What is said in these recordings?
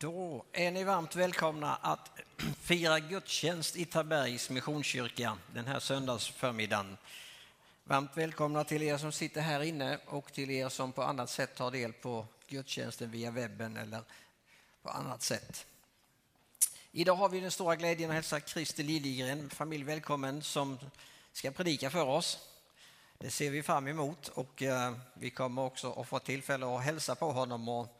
Då är ni varmt välkomna att fira gudstjänst i Tabergs Missionskyrka den här söndagsförmiddagen. Varmt välkomna till er som sitter här inne och till er som på annat sätt tar del på gudstjänsten via webben eller på annat sätt. Idag har vi den stora glädjen att hälsa Christer Liljegren, familj välkommen, som ska predika för oss. Det ser vi fram emot och eh, vi kommer också att få tillfälle att hälsa på honom och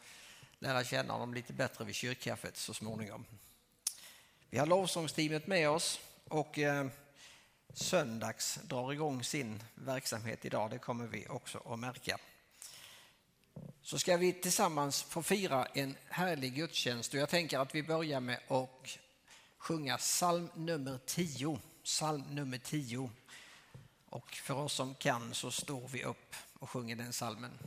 lära känna honom lite bättre vid kyrkkaffet så småningom. Vi har lovsångsteamet med oss och eh, söndags drar igång sin verksamhet idag. Det kommer vi också att märka. Så ska vi tillsammans få fira en härlig gudstjänst och jag tänker att vi börjar med att sjunga psalm nummer 10. Psalm nummer 10. Och för oss som kan så står vi upp och sjunger den psalmen.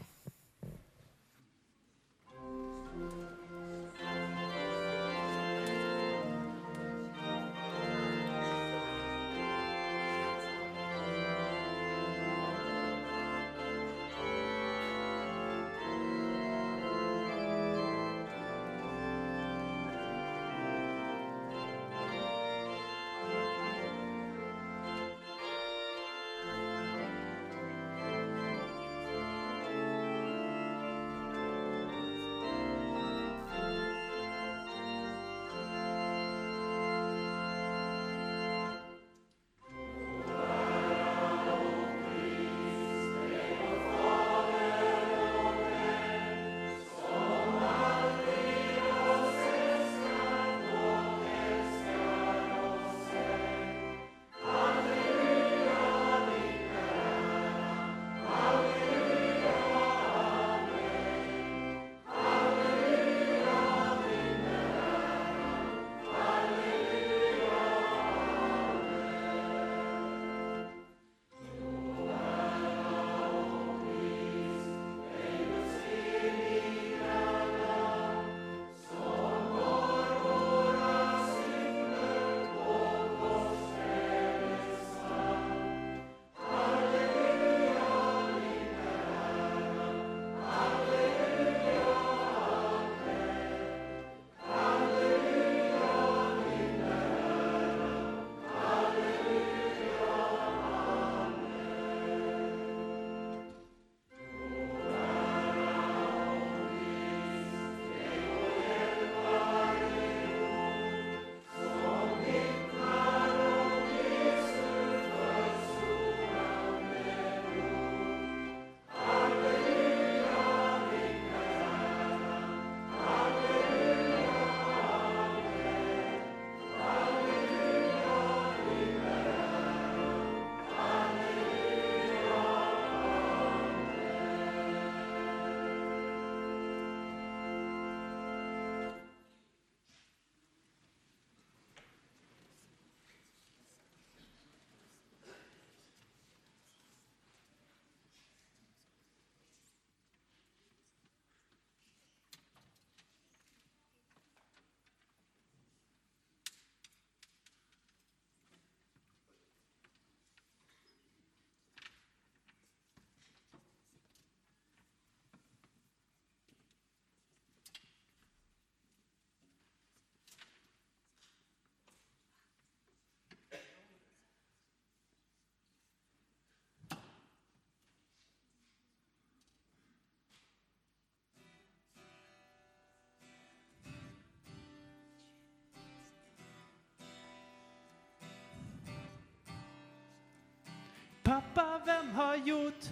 Pappa, vem har gjort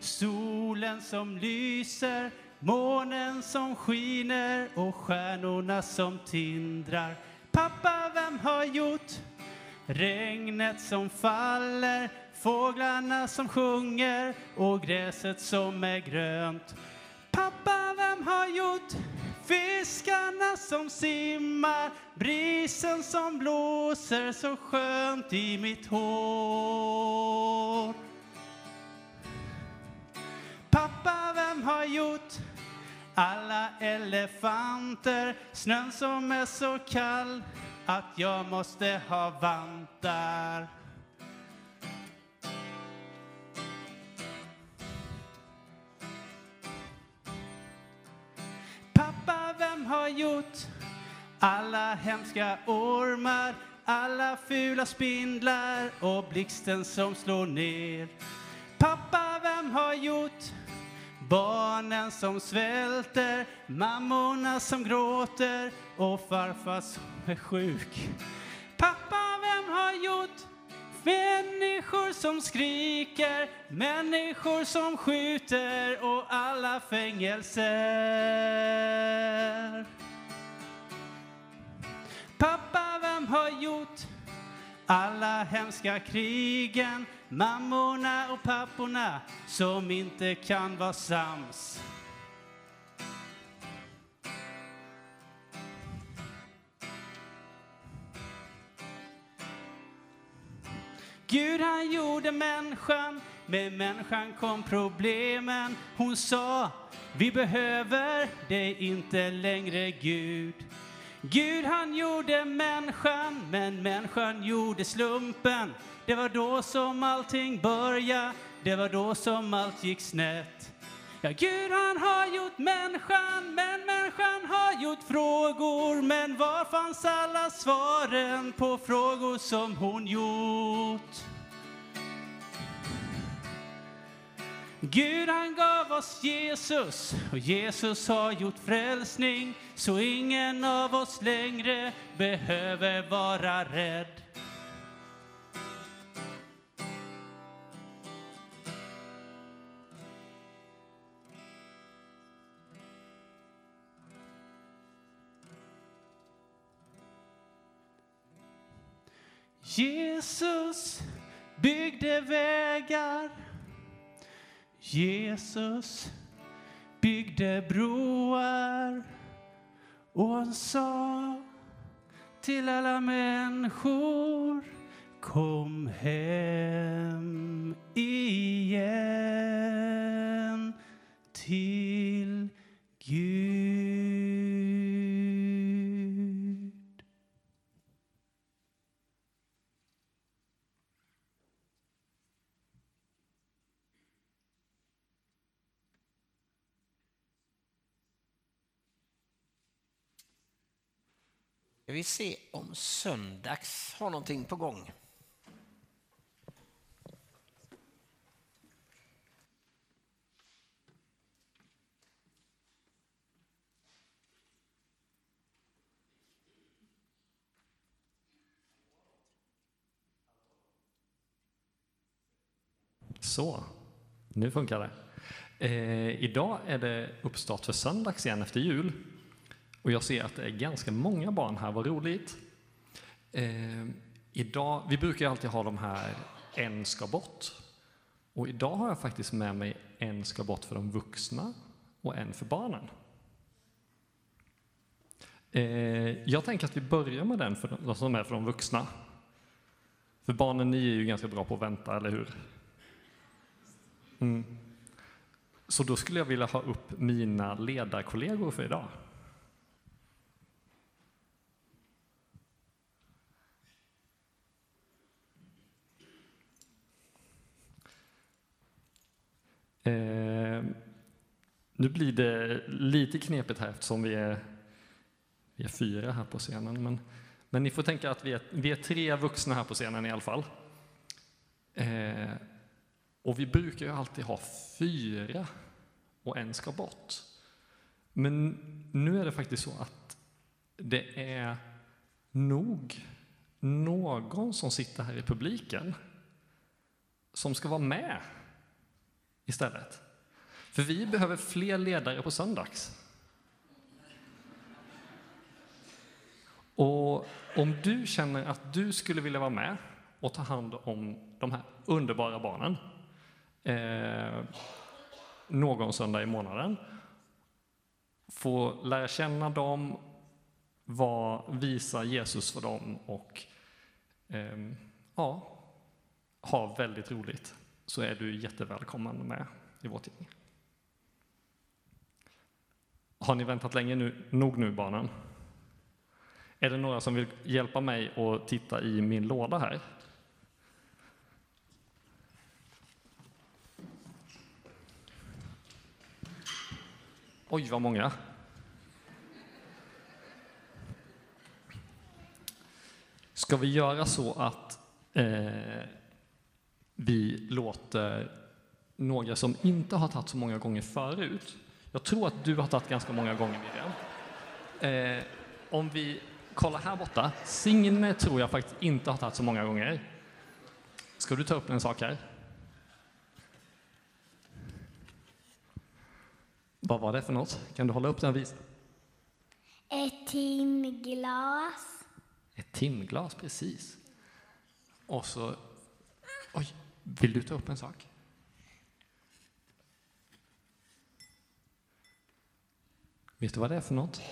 solen som lyser, månen som skiner och stjärnorna som tindrar? Pappa, vem har gjort regnet som faller, fåglarna som sjunger och gräset som är grönt? Pappa, vem har gjort fiskarna som simmar, brisen som blåser så skönt i mitt hår? Pappa, vem har gjort alla elefanter, snön som är så kall att jag måste ha vantar? Har gjort alla hemska ormar, alla fula spindlar och blixten som slår ner? Pappa, vem har gjort barnen som svälter, mammorna som gråter och farfar som är sjuk? Pappa, vem har gjort Människor som skriker, människor som skjuter och alla fängelser. Pappa, vem har gjort alla hemska krigen, mammorna och papporna som inte kan vara sams? Gud han gjorde människan, med människan kom problemen. Hon sa, vi behöver dig inte längre Gud. Gud han gjorde människan, men människan gjorde slumpen. Det var då som allting började, det var då som allt gick snett. Ja, Gud han har gjort människan, men människan har gjort frågor. Men var fanns alla svaren på frågor som hon gjort? Gud han gav oss Jesus och Jesus har gjort frälsning så ingen av oss längre behöver vara rädd. Jesus byggde vägar. Jesus byggde broar. Och han sa till alla människor Kom hem igen till Gud. Ska vi se om söndags har någonting på gång. Så, nu funkar det. Eh, idag är det uppstart för söndags igen efter jul. Och jag ser att det är ganska många barn här, vad roligt. Eh, idag, vi brukar ju alltid ha de här En ska bort. Och idag har jag faktiskt med mig En ska bort för de vuxna och en för barnen. Eh, jag tänker att vi börjar med den för de, som är för de vuxna. För barnen, ni är ju ganska bra på att vänta, eller hur? Mm. Så då skulle jag vilja ha upp mina ledarkollegor för idag. Eh, nu blir det lite knepigt här eftersom vi är, vi är fyra här på scenen. Men, men ni får tänka att vi är, vi är tre vuxna här på scenen i alla fall. Eh, och vi brukar ju alltid ha fyra och en ska bort. Men nu är det faktiskt så att det är nog någon som sitter här i publiken som ska vara med istället. För vi behöver fler ledare på söndags. Och om du känner att du skulle vilja vara med och ta hand om de här underbara barnen eh, någon söndag i månaden, få lära känna dem, var, visa Jesus för dem och eh, ja, ha väldigt roligt så är du jättevälkommen med i vårt gäng. Har ni väntat länge nu? Nog nu, barnen. Är det några som vill hjälpa mig att titta i min låda här? Oj, vad många. Ska vi göra så att eh, vi låter några som inte har tagit så många gånger förut, jag tror att du har tagit ganska många gånger Miriam, eh, om vi kollar här borta, Signe tror jag faktiskt inte har tagit så många gånger. Ska du ta upp en sak här? Vad var det för något? Kan du hålla upp den och visa? Ett timglas. Ett timglas, precis. Och så... Oj, vill du ta upp en sak? Vet du vad det är för något?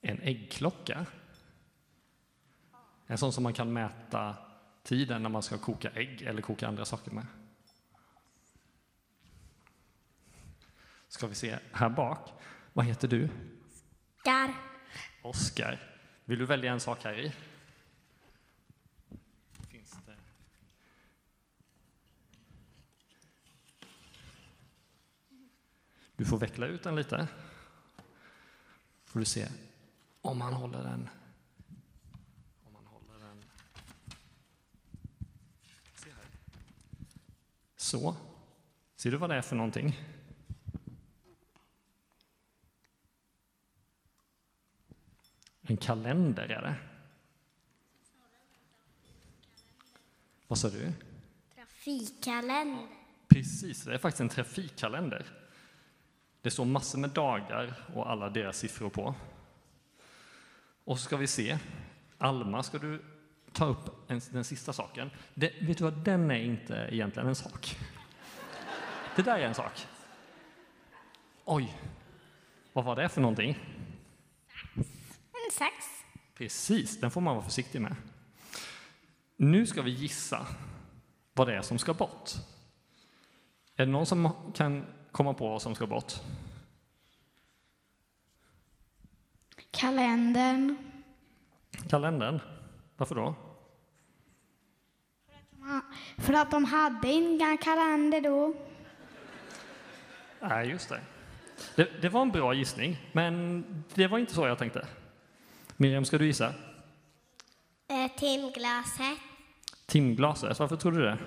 En äggklocka. En sån som man kan mäta tiden när man ska koka ägg eller koka andra saker med. Ska vi se här bak. Vad heter du? Där. Oskar. Vill du välja en sak här i? Finns det... Du får veckla ut den lite. Får du se om man håller den. Om man håller den. Se här. Så. Ser du vad det är för någonting? En kalender är det. Vad sa du? Trafikkalender. Precis, det är faktiskt en trafikkalender. Det står massor med dagar och alla deras siffror på. Och så ska vi se. Alma, ska du ta upp en, den sista saken? Det, vet du vad, den är inte egentligen en sak. Det där är en sak. Oj, vad var det för någonting? En sax. Precis, den får man vara försiktig med. Nu ska vi gissa vad det är som ska bort. Är det någon som kan komma på vad som ska bort? Kalendern. Kalendern. Varför då? För att de hade inga kalender då. Nej, just det. det. Det var en bra gissning, men det var inte så jag tänkte. Miriam, ska du gissa? Eh, timglaset. Timglaset, varför tror du det?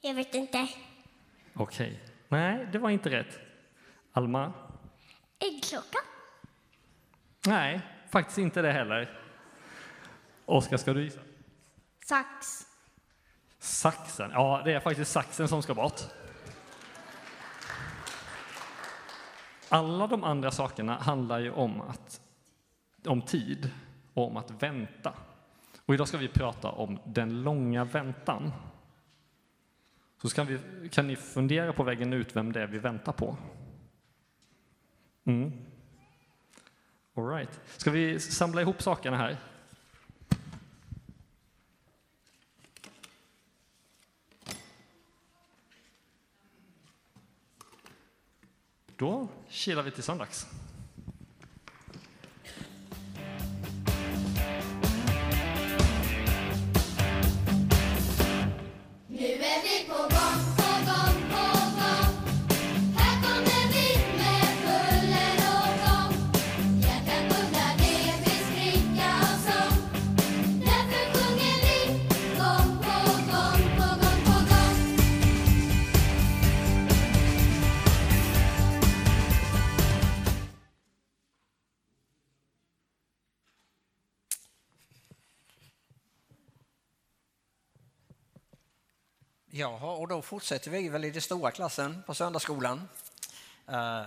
Jag vet inte. Okej. Nej, det var inte rätt. Alma? Äggklocka. Nej, faktiskt inte det heller. Oskar, ska du gissa? Sax. Saxen. Ja, det är faktiskt saxen som ska bort. Alla de andra sakerna handlar ju om, att, om tid och om att vänta. Och idag ska vi prata om den långa väntan. Så kan, vi, kan ni fundera på vägen ut vem det är vi väntar på. Mm. All right. Ska vi samla ihop sakerna här? Då kilar vi till söndags. Nu är vi på gång, Jaha, och då fortsätter vi väl i den stora klassen på söndagsskolan. Eh,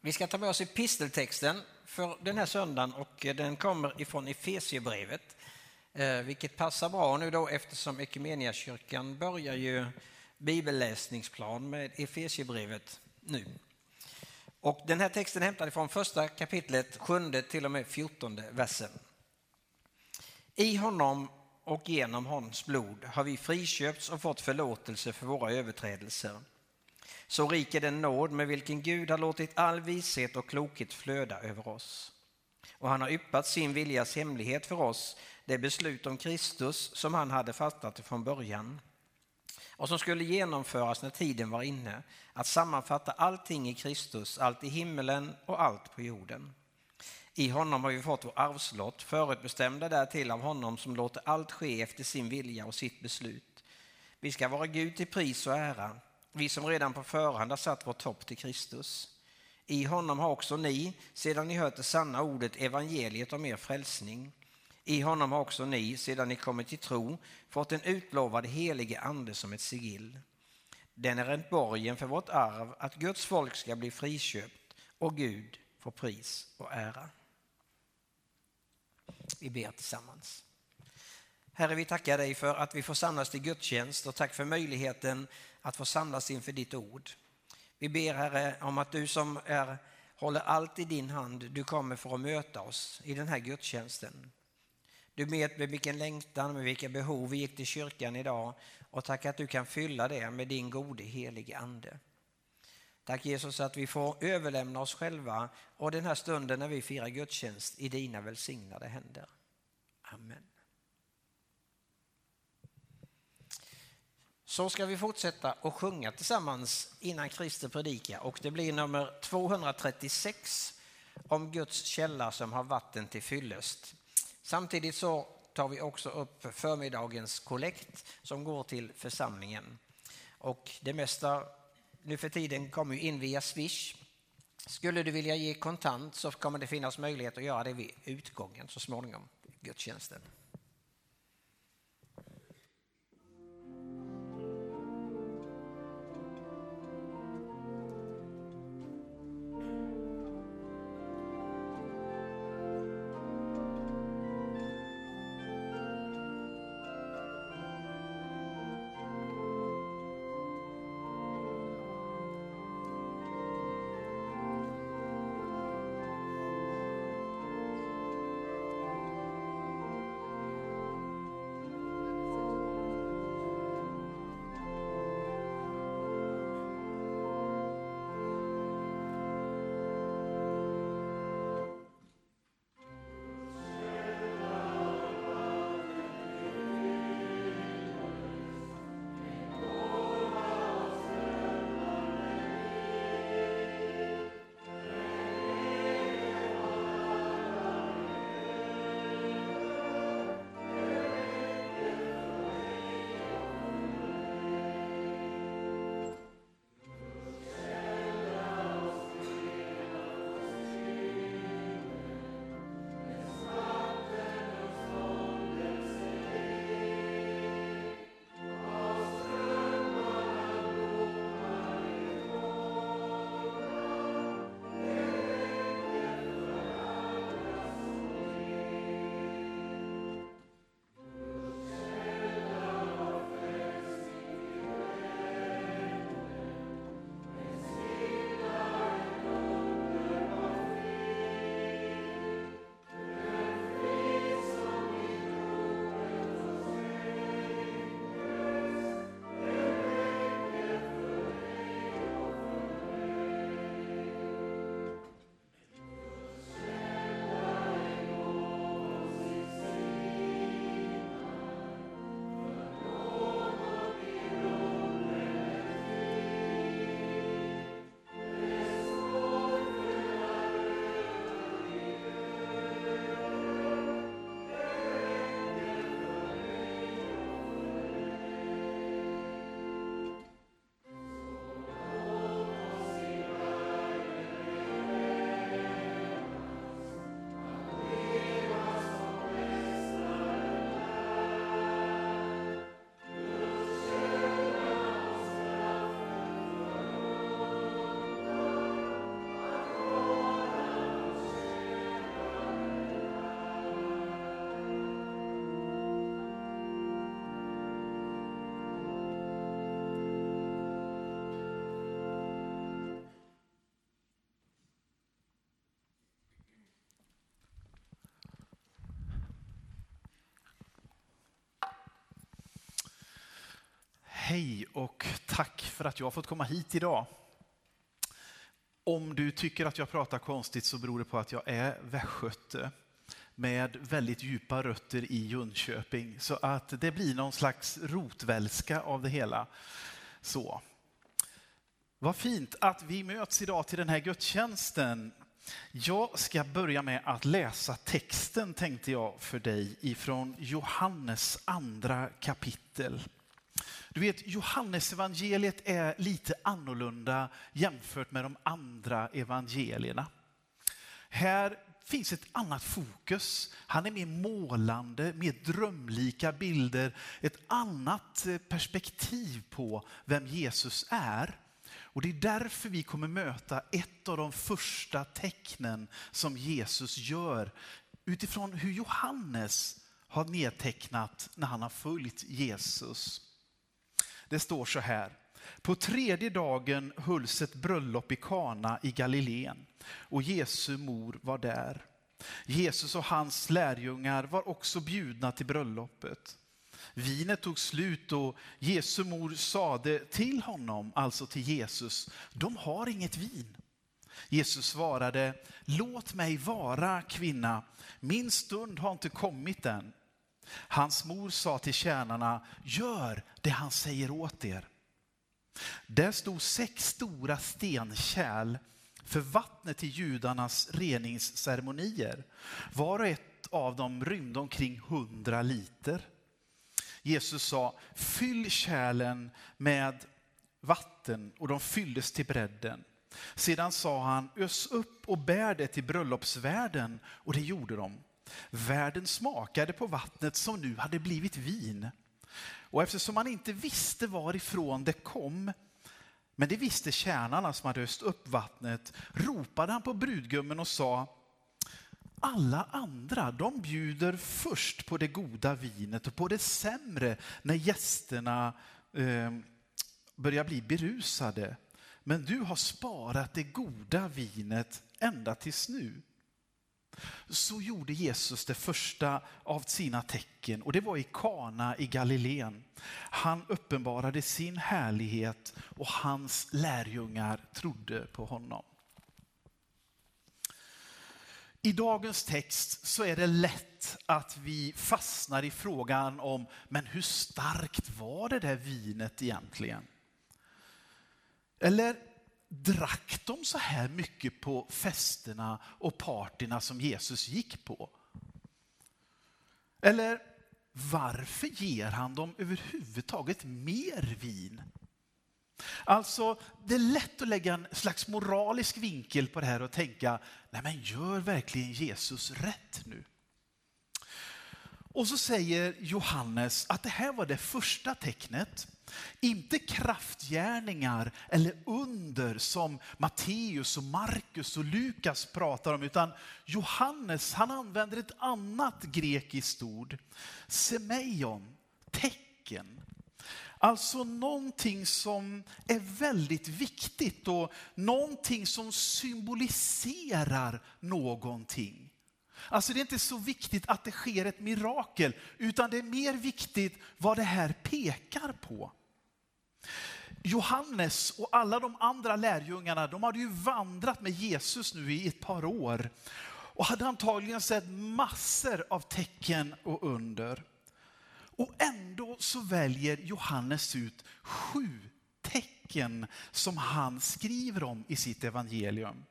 vi ska ta med oss episteltexten för den här söndagen och den kommer ifrån Efesiebrevet. Eh, vilket passar bra nu då eftersom Equmeniakyrkan börjar ju bibelläsningsplan med Efesiebrevet nu. Och den här texten är hämtad från första kapitlet, sjunde till och med fjortonde versen. I honom och genom hans blod har vi friköpts och fått förlåtelse för våra överträdelser. Så rik är den nåd med vilken Gud har låtit all vishet och klokhet flöda över oss. Och han har yppat sin viljas hemlighet för oss, det beslut om Kristus som han hade fattat från början och som skulle genomföras när tiden var inne, att sammanfatta allting i Kristus, allt i himmelen och allt på jorden. I honom har vi fått vår arvslott, förutbestämda därtill av honom som låter allt ske efter sin vilja och sitt beslut. Vi ska vara Gud till pris och ära, vi som redan på förhand har satt vårt hopp till Kristus. I honom har också ni, sedan ni hört det sanna ordet, evangeliet om er frälsning. I honom har också ni, sedan ni kommit till tro, fått den utlovade helige Ande som ett sigill. Den är en borgen för vårt arv, att Guds folk ska bli friköpt och Gud får pris och ära. Vi ber tillsammans. Herre, vi tackar dig för att vi får samlas till gudstjänst och tack för möjligheten att få samlas inför ditt ord. Vi ber Herre om att du som är, håller allt i din hand, du kommer för att möta oss i den här gudstjänsten. Du vet med vilken längtan, med vilka behov vi gick till kyrkan idag och tack att du kan fylla det med din gode helige Ande. Tack Jesus att vi får överlämna oss själva och den här stunden när vi firar gudstjänst i dina välsignade händer. Amen. Så ska vi fortsätta att sjunga tillsammans innan Krister predikar och det blir nummer 236 om Guds källa som har vatten till fyllest. Samtidigt så tar vi också upp förmiddagens kollekt som går till församlingen. Och det mesta nu för tiden kommer ju in via Swish. Skulle du vilja ge kontant så kommer det finnas möjlighet att göra det vid utgången så småningom, gudstjänsten. Hej och tack för att jag har fått komma hit idag. Om du tycker att jag pratar konstigt så beror det på att jag är västgöte med väldigt djupa rötter i Jönköping. Så att det blir någon slags rotvälska av det hela. Så. Vad fint att vi möts idag till den här gudstjänsten. Jag ska börja med att läsa texten tänkte jag för dig ifrån Johannes andra kapitel. Du vet, Johannesevangeliet är lite annorlunda jämfört med de andra evangelierna. Här finns ett annat fokus. Han är mer målande, mer drömlika bilder, ett annat eh, perspektiv på vem Jesus är. Och det är därför vi kommer möta ett av de första tecknen som Jesus gör utifrån hur Johannes har nedtecknat när han har följt Jesus. Det står så här. På tredje dagen hölls ett bröllop i Kana i Galileen och Jesu mor var där. Jesus och hans lärjungar var också bjudna till bröllopet. Vinet tog slut och Jesu mor sade till honom, alltså till Jesus, de har inget vin. Jesus svarade, låt mig vara kvinna, min stund har inte kommit än. Hans mor sa till tjänarna, gör det han säger åt er. Där stod sex stora stenkärl för vattnet till judarnas reningsceremonier. Var och ett av dem rymde omkring hundra liter. Jesus sa, fyll kärlen med vatten och de fylldes till bredden. Sedan sa han, ös upp och bär det till bröllopsvärden och det gjorde de. Värden smakade på vattnet som nu hade blivit vin. Och eftersom man inte visste varifrån det kom, men det visste tjänarna som hade öst upp vattnet, ropade han på brudgummen och sa, alla andra de bjuder först på det goda vinet och på det sämre när gästerna eh, börjar bli berusade. Men du har sparat det goda vinet ända tills nu. Så gjorde Jesus det första av sina tecken och det var i Kana i Galileen. Han uppenbarade sin härlighet och hans lärjungar trodde på honom. I dagens text så är det lätt att vi fastnar i frågan om men hur starkt var det där vinet egentligen? Eller drack de så här mycket på festerna och partyna som Jesus gick på? Eller varför ger han dem överhuvudtaget mer vin? Alltså, det är lätt att lägga en slags moralisk vinkel på det här och tänka, nej men gör verkligen Jesus rätt nu? Och så säger Johannes att det här var det första tecknet. Inte kraftgärningar eller under som Matteus och Markus och Lukas pratar om, utan Johannes han använder ett annat grekiskt ord, semeion, tecken. Alltså någonting som är väldigt viktigt och någonting som symboliserar någonting. Alltså det är inte så viktigt att det sker ett mirakel, utan det är mer viktigt vad det här pekar på. Johannes och alla de andra lärjungarna, de hade ju vandrat med Jesus nu i ett par år och hade antagligen sett massor av tecken och under. Och ändå så väljer Johannes ut sju tecken som han skriver om i sitt evangelium.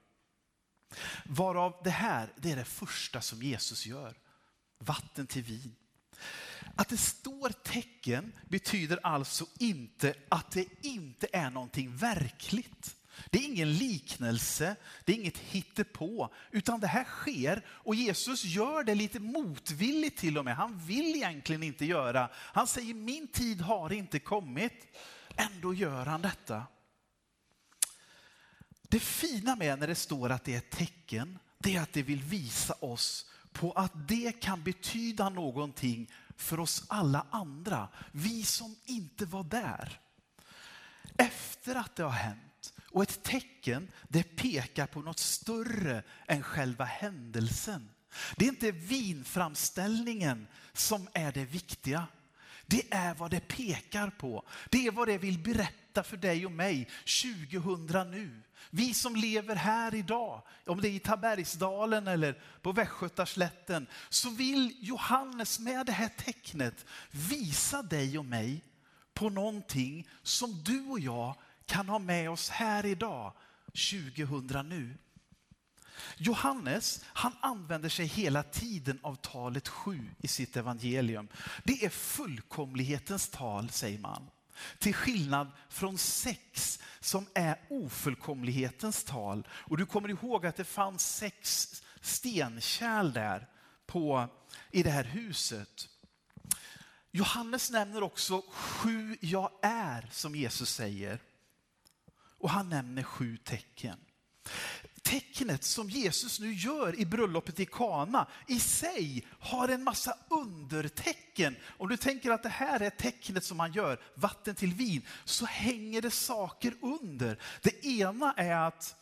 Varav det här, det är det första som Jesus gör. Vatten till vin. Att det står tecken betyder alltså inte att det inte är någonting verkligt. Det är ingen liknelse, det är inget hittepå, utan det här sker och Jesus gör det lite motvilligt till och med. Han vill egentligen inte göra. Han säger min tid har inte kommit. Ändå gör han detta. Det fina med när det står att det är ett tecken, det är att det vill visa oss på att det kan betyda någonting för oss alla andra. Vi som inte var där. Efter att det har hänt. Och ett tecken, det pekar på något större än själva händelsen. Det är inte vinframställningen som är det viktiga. Det är vad det pekar på. Det är vad det vill berätta för dig och mig 2000 nu. Vi som lever här idag, om det är i Tabergsdalen eller på Västgötaslätten, så vill Johannes med det här tecknet visa dig och mig på någonting som du och jag kan ha med oss här idag, 2000 nu. Johannes, han använder sig hela tiden av talet sju i sitt evangelium. Det är fullkomlighetens tal, säger man. Till skillnad från sex som är ofullkomlighetens tal. Och du kommer ihåg att det fanns sex stenkärl där på, i det här huset. Johannes nämner också sju jag är som Jesus säger. Och han nämner sju tecken. Tecknet som Jesus nu gör i bröllopet i Kana i sig har en massa undertecken. Om du tänker att det här är tecknet som han gör, vatten till vin, så hänger det saker under. Det ena är att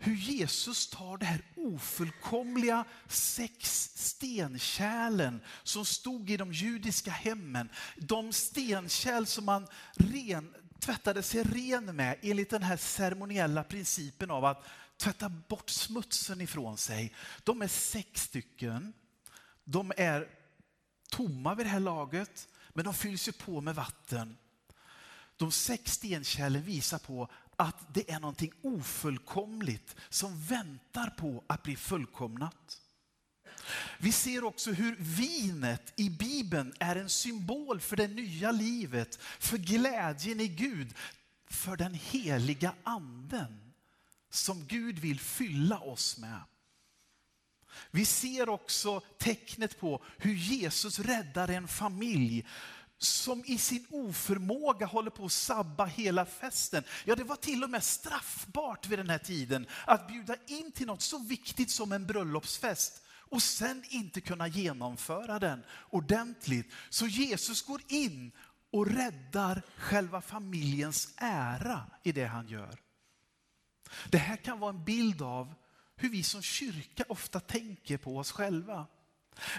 hur Jesus tar det här ofullkomliga sex stenkärlen som stod i de judiska hemmen. De stenkärl som man ren, tvättade sig ren med enligt den här ceremoniella principen av att tvätta bort smutsen ifrån sig. De är sex stycken. De är tomma vid det här laget, men de fylls ju på med vatten. De sex stenkärlen visar på att det är någonting ofullkomligt som väntar på att bli fullkomnat. Vi ser också hur vinet i Bibeln är en symbol för det nya livet, för glädjen i Gud, för den heliga anden som Gud vill fylla oss med. Vi ser också tecknet på hur Jesus räddar en familj som i sin oförmåga håller på att sabba hela festen. Ja, det var till och med straffbart vid den här tiden att bjuda in till något så viktigt som en bröllopsfest och sen inte kunna genomföra den ordentligt. Så Jesus går in och räddar själva familjens ära i det han gör. Det här kan vara en bild av hur vi som kyrka ofta tänker på oss själva.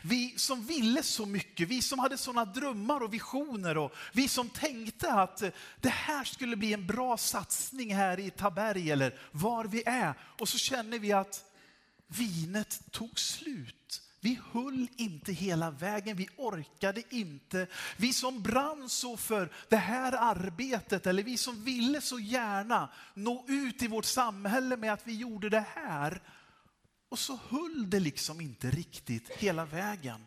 Vi som ville så mycket, vi som hade sådana drömmar och visioner och vi som tänkte att eh, det här skulle bli en bra satsning här i Taberg eller var vi är. Och så känner vi att vinet tog slut. Vi höll inte hela vägen, vi orkade inte. Vi som brann så för det här arbetet, eller vi som ville så gärna nå ut i vårt samhälle med att vi gjorde det här. Och så höll det liksom inte riktigt hela vägen.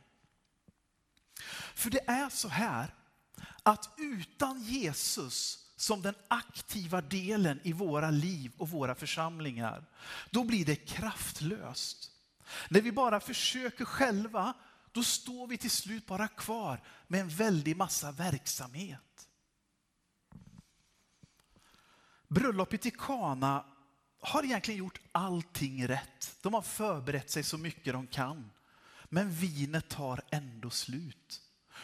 För det är så här att utan Jesus som den aktiva delen i våra liv och våra församlingar, då blir det kraftlöst. När vi bara försöker själva, då står vi till slut bara kvar med en väldig massa verksamhet. Bröllopet i Kana har egentligen gjort allting rätt. De har förberett sig så mycket de kan. Men vinet tar ändå slut.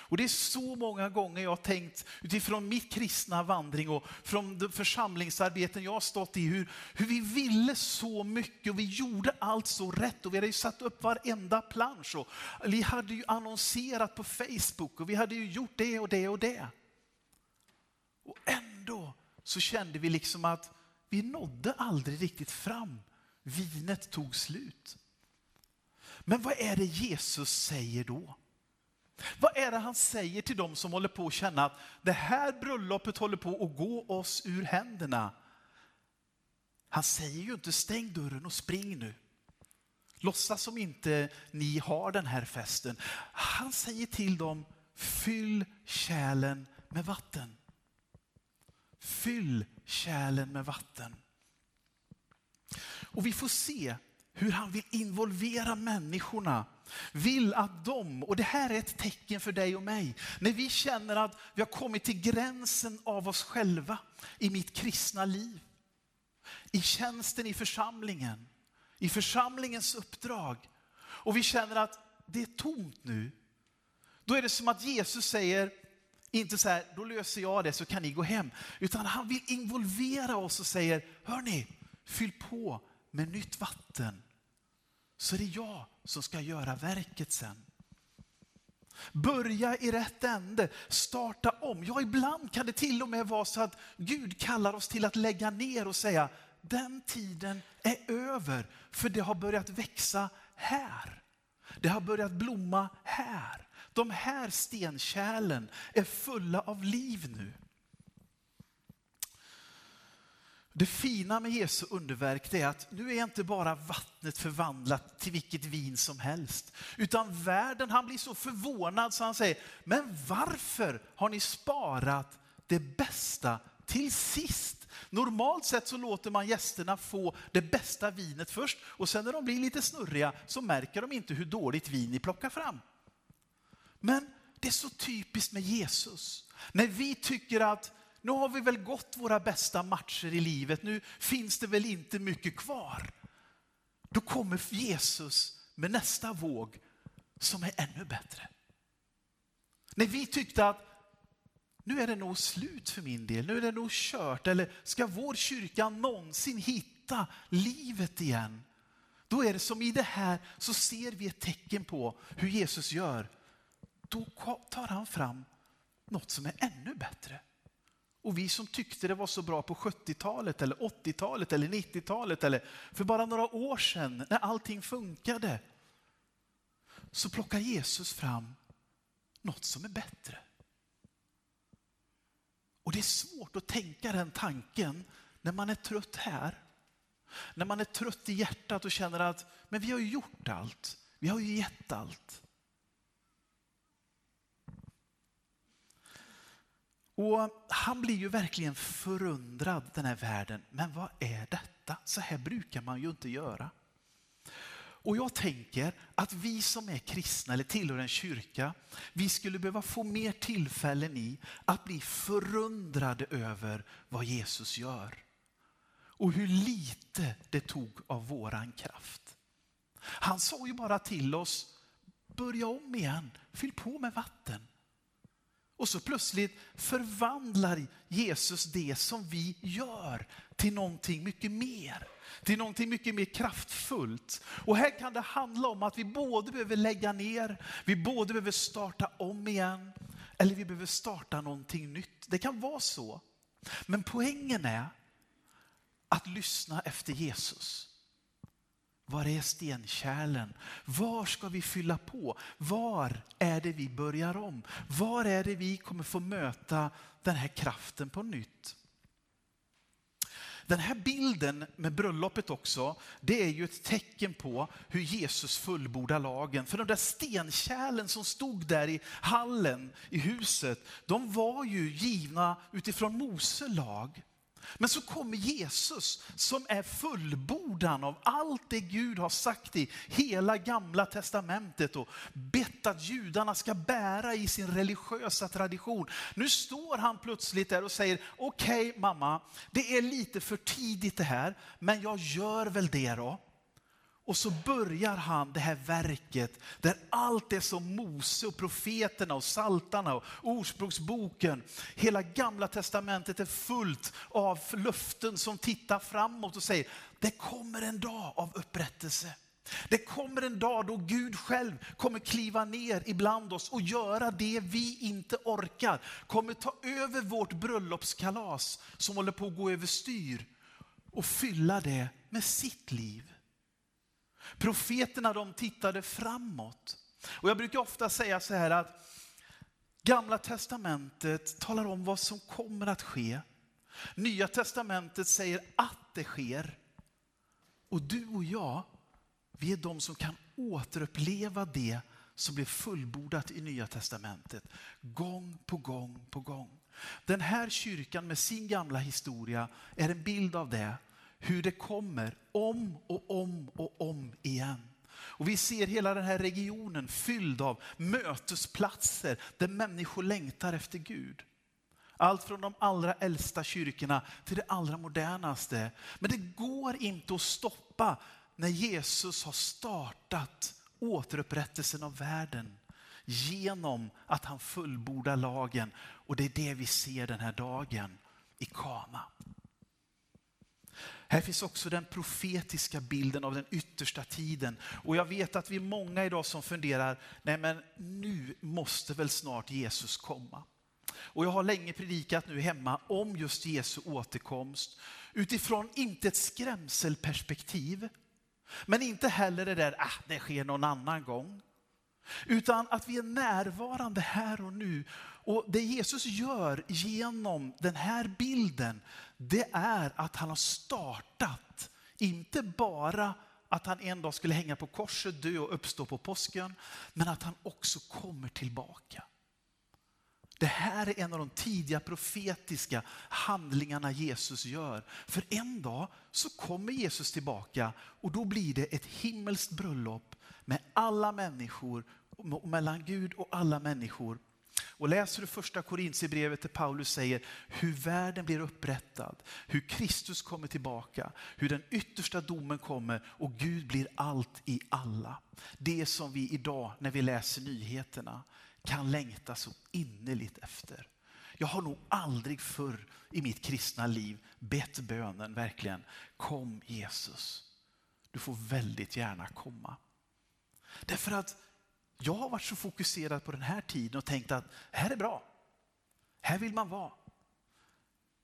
Och det är så många gånger jag har tänkt utifrån mitt kristna vandring och från de församlingsarbeten jag har stått i, hur, hur vi ville så mycket och vi gjorde allt så rätt och vi hade ju satt upp varenda plansch och vi hade ju annonserat på Facebook och vi hade ju gjort det och det och det. Och ändå så kände vi liksom att vi nådde aldrig riktigt fram. Vinet tog slut. Men vad är det Jesus säger då? Vad är det han säger till dem som håller på att känna att det här bröllopet håller på att gå oss ur händerna? Han säger ju inte stäng dörren och spring nu. Låtsas som inte ni har den här festen. Han säger till dem, fyll kärlen med vatten. Fyll kärlen med vatten. Och vi får se hur han vill involvera människorna. Vill att de, och det här är ett tecken för dig och mig, när vi känner att vi har kommit till gränsen av oss själva i mitt kristna liv, i tjänsten i församlingen, i församlingens uppdrag och vi känner att det är tomt nu. Då är det som att Jesus säger, inte så här, då löser jag det så kan ni gå hem. Utan han vill involvera oss och säger, hörni, fyll på med nytt vatten. Så är det jag som ska göra verket sen. Börja i rätt ände, starta om. Ja, ibland kan det till och med vara så att Gud kallar oss till att lägga ner och säga, den tiden är över, för det har börjat växa här. Det har börjat blomma här. De här stenkärlen är fulla av liv nu. Det fina med Jesu underverk är att nu är inte bara vattnet förvandlat till vilket vin som helst. Utan världen, han blir så förvånad så han säger, men varför har ni sparat det bästa till sist? Normalt sett så låter man gästerna få det bästa vinet först och sen när de blir lite snurriga så märker de inte hur dåligt vin ni plockar fram. Men det är så typiskt med Jesus. När vi tycker att nu har vi väl gått våra bästa matcher i livet, nu finns det väl inte mycket kvar. Då kommer Jesus med nästa våg som är ännu bättre. När vi tyckte att nu är det nog slut för min del, nu är det nog kört, eller ska vår kyrka någonsin hitta livet igen? Då är det som i det här så ser vi ett tecken på hur Jesus gör. Då tar han fram något som är ännu bättre. Och vi som tyckte det var så bra på 70-talet, eller 80-talet eller 90-talet eller för bara några år sedan när allting funkade. Så plockar Jesus fram något som är bättre. Och det är svårt att tänka den tanken när man är trött här. När man är trött i hjärtat och känner att men vi har ju gjort allt. Vi har ju gett allt. Och han blir ju verkligen förundrad den här världen. Men vad är detta? Så här brukar man ju inte göra. Och jag tänker att vi som är kristna eller tillhör en kyrka, vi skulle behöva få mer tillfällen i att bli förundrade över vad Jesus gör. Och hur lite det tog av våran kraft. Han sa ju bara till oss, börja om igen, fyll på med vatten. Och så plötsligt förvandlar Jesus det som vi gör till någonting mycket mer. Till någonting mycket mer kraftfullt. Och här kan det handla om att vi både behöver lägga ner, vi både behöver starta om igen, eller vi behöver starta någonting nytt. Det kan vara så. Men poängen är att lyssna efter Jesus. Var är stenkärlen? Var ska vi fylla på? Var är det vi börjar om? Var är det vi kommer få möta den här kraften på nytt? Den här bilden med bröllopet också, det är ju ett tecken på hur Jesus fullbordar lagen. För de där stenkärlen som stod där i hallen i huset, de var ju givna utifrån Mose lag. Men så kommer Jesus som är fullbordan av allt det Gud har sagt i hela gamla testamentet och bett att judarna ska bära i sin religiösa tradition. Nu står han plötsligt där och säger, okej okay, mamma, det är lite för tidigt det här, men jag gör väl det då. Och så börjar han det här verket där allt det som Mose och profeterna och saltarna och Ordspråksboken, hela gamla testamentet är fullt av löften som tittar framåt och säger, det kommer en dag av upprättelse. Det kommer en dag då Gud själv kommer kliva ner ibland oss och göra det vi inte orkar. Kommer ta över vårt bröllopskalas som håller på att gå över styr och fylla det med sitt liv. Profeterna de tittade framåt. Och jag brukar ofta säga så här att Gamla testamentet talar om vad som kommer att ske. Nya testamentet säger att det sker. Och du och jag, vi är de som kan återuppleva det som blev fullbordat i Nya testamentet. Gång på gång på gång. Den här kyrkan med sin gamla historia är en bild av det hur det kommer om och om och om igen. Och vi ser hela den här regionen fylld av mötesplatser där människor längtar efter Gud. Allt från de allra äldsta kyrkorna till det allra modernaste. Men det går inte att stoppa när Jesus har startat återupprättelsen av världen genom att han fullbordar lagen. Och det är det vi ser den här dagen i Kana. Här finns också den profetiska bilden av den yttersta tiden. Och jag vet att vi är många idag som funderar, nej men nu måste väl snart Jesus komma. Och jag har länge predikat nu hemma om just Jesu återkomst utifrån inte ett skrämselperspektiv, men inte heller det där, ah, det sker någon annan gång. Utan att vi är närvarande här och nu. Och det Jesus gör genom den här bilden, det är att han har startat, inte bara att han en dag skulle hänga på korset, dö och uppstå på påsken, men att han också kommer tillbaka. Det här är en av de tidiga profetiska handlingarna Jesus gör. För en dag så kommer Jesus tillbaka och då blir det ett himmelskt bröllop med alla människor, mellan Gud och alla människor. Och läser du första Korintierbrevet där Paulus säger hur världen blir upprättad, hur Kristus kommer tillbaka, hur den yttersta domen kommer och Gud blir allt i alla. Det som vi idag när vi läser nyheterna kan längta så innerligt efter. Jag har nog aldrig förr i mitt kristna liv bett bönen verkligen, kom Jesus. Du får väldigt gärna komma. Därför att jag har varit så fokuserad på den här tiden och tänkt att här är bra. Här vill man vara.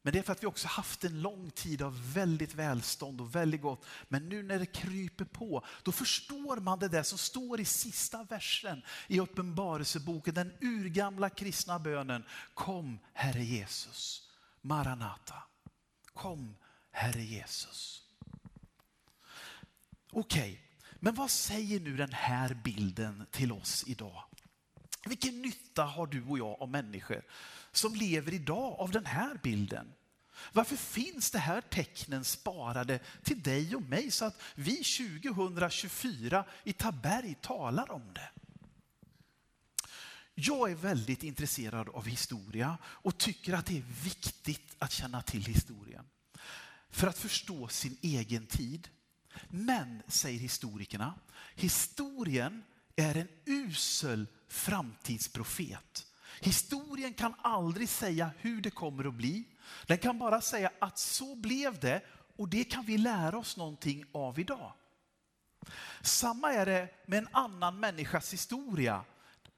Men det är för att vi också haft en lång tid av väldigt välstånd och väldigt gott. Men nu när det kryper på, då förstår man det där som står i sista versen i Uppenbarelseboken, den urgamla kristna bönen. Kom Herre Jesus, Maranata. Kom Herre Jesus. Okej, okay men vad säger nu den här bilden till oss idag? Vilken nytta har du och jag av människor som lever idag av den här bilden? Varför finns det här tecknen sparade till dig och mig så att vi 2024 i Taberg talar om det? Jag är väldigt intresserad av historia och tycker att det är viktigt att känna till historien för att förstå sin egen tid. Men, säger historikerna, historien är en usel framtidsprofet. Historien kan aldrig säga hur det kommer att bli. Den kan bara säga att så blev det och det kan vi lära oss någonting av idag. Samma är det med en annan människas historia.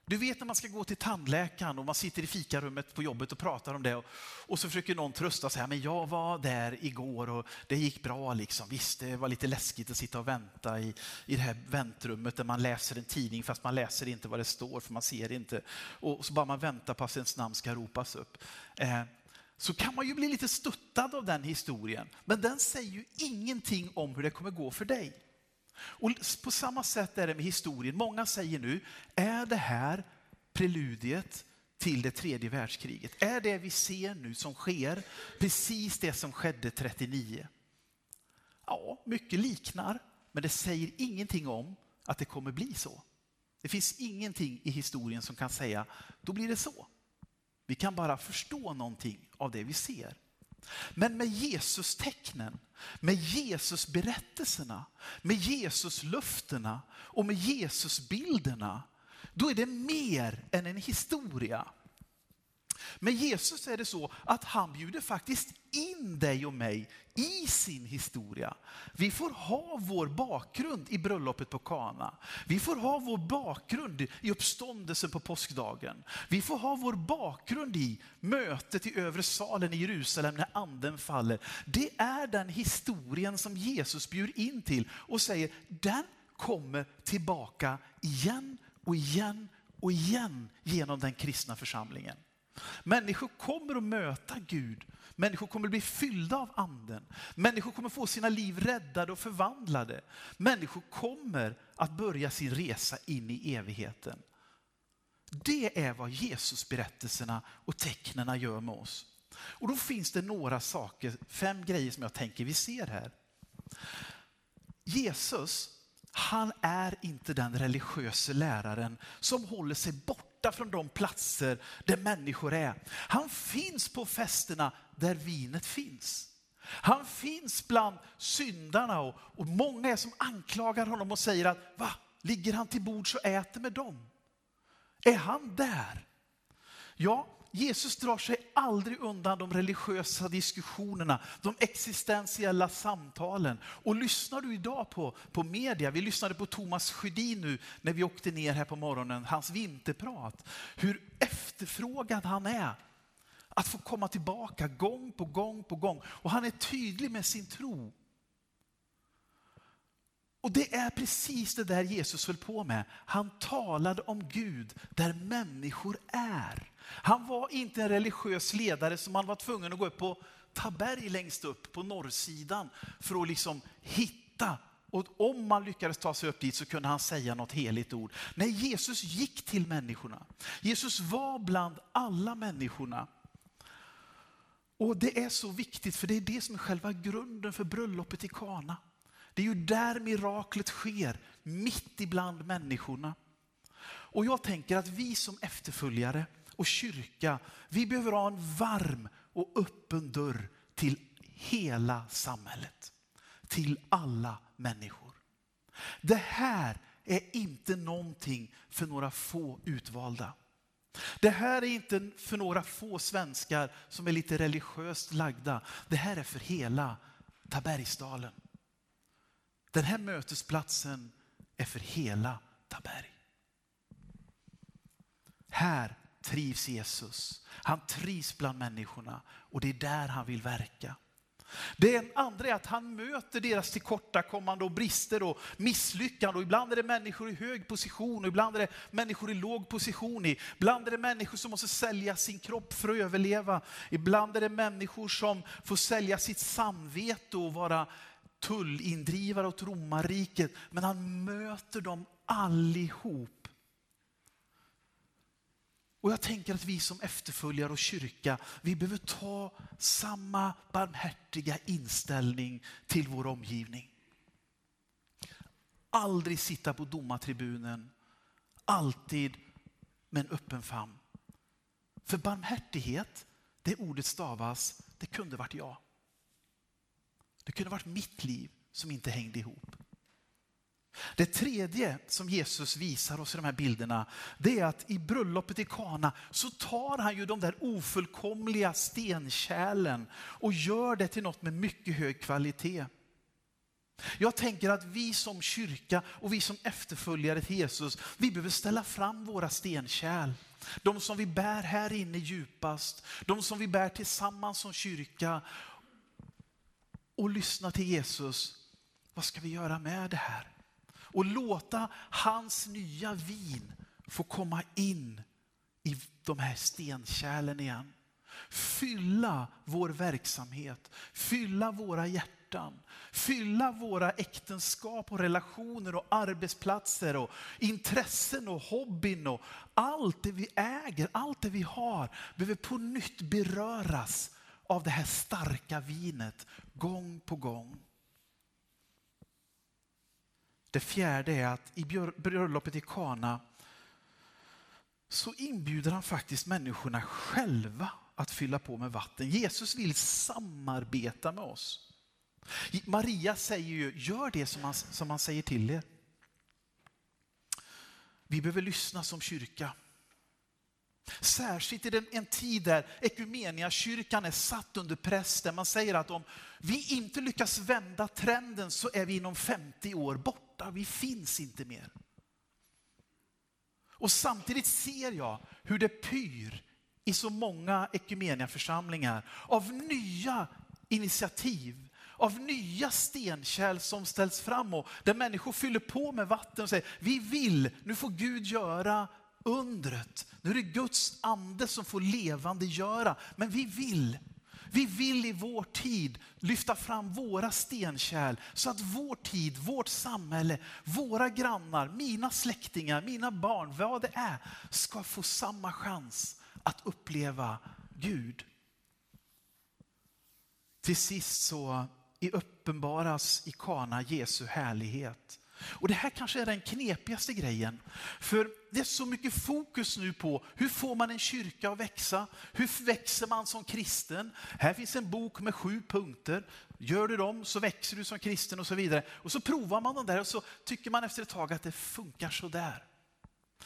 Du vet när man ska gå till tandläkaren och man sitter i fikarummet på jobbet och pratar om det och, och så försöker någon trösta sig. Men jag var där igår och det gick bra. Liksom. Visst, det var lite läskigt att sitta och vänta i, i det här väntrummet där man läser en tidning fast man läser inte vad det står för man ser inte. Och så bara man väntar på att ens namn ska ropas upp. Eh, så kan man ju bli lite stuttad av den historien. Men den säger ju ingenting om hur det kommer gå för dig. Och på samma sätt är det med historien. Många säger nu, är det här preludiet till det tredje världskriget? Är det vi ser nu som sker precis det som skedde 39? Ja, mycket liknar, men det säger ingenting om att det kommer bli så. Det finns ingenting i historien som kan säga, då blir det så. Vi kan bara förstå någonting av det vi ser. Men med Jesus tecknen, med Jesus berättelserna, med Jesus löftena och med Jesus bilderna, då är det mer än en historia. Med Jesus är det så att han bjuder faktiskt in dig och mig i sin historia. Vi får ha vår bakgrund i bröllopet på Kana. Vi får ha vår bakgrund i uppståndelsen på påskdagen. Vi får ha vår bakgrund i mötet i övre salen i Jerusalem när anden faller. Det är den historien som Jesus bjuder in till och säger, den kommer tillbaka igen och igen och igen genom den kristna församlingen. Människor kommer att möta Gud. Människor kommer att bli fyllda av anden. Människor kommer få sina liv räddade och förvandlade. Människor kommer att börja sin resa in i evigheten. Det är vad Jesusberättelserna och tecknena gör med oss. Och då finns det några saker, fem grejer som jag tänker vi ser här. Jesus, han är inte den religiösa läraren som håller sig borta borta från de platser där människor är. Han finns på festerna där vinet finns. Han finns bland syndarna och, och många är som anklagar honom och säger att va, ligger han till bords och äter med dem? Är han där? Ja, Jesus drar sig aldrig undan de religiösa diskussionerna, de existentiella samtalen. Och lyssnar du idag på, på media, vi lyssnade på Thomas Sjödin nu när vi åkte ner här på morgonen, hans vinterprat, hur efterfrågad han är att få komma tillbaka gång på gång på gång. Och han är tydlig med sin tro. Och det är precis det där Jesus höll på med. Han talade om Gud där människor är. Han var inte en religiös ledare som man var tvungen att gå upp på Taberg längst upp på norrsidan för att liksom hitta. Och om man lyckades ta sig upp dit så kunde han säga något heligt ord. Nej, Jesus gick till människorna. Jesus var bland alla människorna. Och det är så viktigt för det är det som är själva grunden för bröllopet i Kana. Det är ju där miraklet sker, mitt ibland människorna. Och jag tänker att vi som efterföljare och kyrka, vi behöver ha en varm och öppen dörr till hela samhället. Till alla människor. Det här är inte någonting för några få utvalda. Det här är inte för några få svenskar som är lite religiöst lagda. Det här är för hela Tabergsdalen. Den här mötesplatsen är för hela Taberg. Här trivs Jesus. Han trivs bland människorna och det är där han vill verka. Det andra är att han möter deras tillkortakommande och brister och misslyckande. Och ibland är det människor i hög position och ibland är det människor i låg position. Ibland är det människor som måste sälja sin kropp för att överleva. Ibland är det människor som får sälja sitt samvete och vara tullindrivare åt romarriket. Men han möter dem allihop och jag tänker att vi som efterföljare och kyrka, vi behöver ta samma barmhärtiga inställning till vår omgivning. Aldrig sitta på domartribunen, alltid med en öppen famn. För barmhärtighet, det ordet stavas, det kunde varit jag. Det kunde varit mitt liv som inte hängde ihop. Det tredje som Jesus visar oss i de här bilderna, det är att i bröllopet i Kana så tar han ju de där ofullkomliga stenkärlen och gör det till något med mycket hög kvalitet. Jag tänker att vi som kyrka och vi som efterföljare till Jesus, vi behöver ställa fram våra stenkärl. De som vi bär här inne djupast, de som vi bär tillsammans som kyrka och lyssna till Jesus. Vad ska vi göra med det här? och låta hans nya vin få komma in i de här stenkärlen igen. Fylla vår verksamhet, fylla våra hjärtan, fylla våra äktenskap och relationer och arbetsplatser och intressen och hobbyn och allt det vi äger, allt det vi har behöver på nytt beröras av det här starka vinet gång på gång. Det fjärde är att i bröllopet i Kana så inbjuder han faktiskt människorna själva att fylla på med vatten. Jesus vill samarbeta med oss. Maria säger ju, gör det som han, som han säger till er. Vi behöver lyssna som kyrka. Särskilt i en tid där Ekumeniakyrkan är satt under press, där man säger att om vi inte lyckas vända trenden så är vi inom 50 år borta, vi finns inte mer. Och samtidigt ser jag hur det pyr i så många Ekumeniaförsamlingar av nya initiativ, av nya stenkärl som ställs fram och där människor fyller på med vatten och säger, vi vill, nu får Gud göra undret. Nu är det Guds ande som får levande göra. Men vi vill, vi vill i vår tid lyfta fram våra stenkärl så att vår tid, vårt samhälle, våra grannar, mina släktingar, mina barn, vad det är, ska få samma chans att uppleva Gud. Till sist så i uppenbaras i Kana Jesu härlighet. Och det här kanske är den knepigaste grejen. För det är så mycket fokus nu på hur får man en kyrka att växa? Hur växer man som kristen? Här finns en bok med sju punkter. Gör du dem så växer du som kristen och så vidare. Och så provar man dem där och så tycker man efter ett tag att det funkar så där.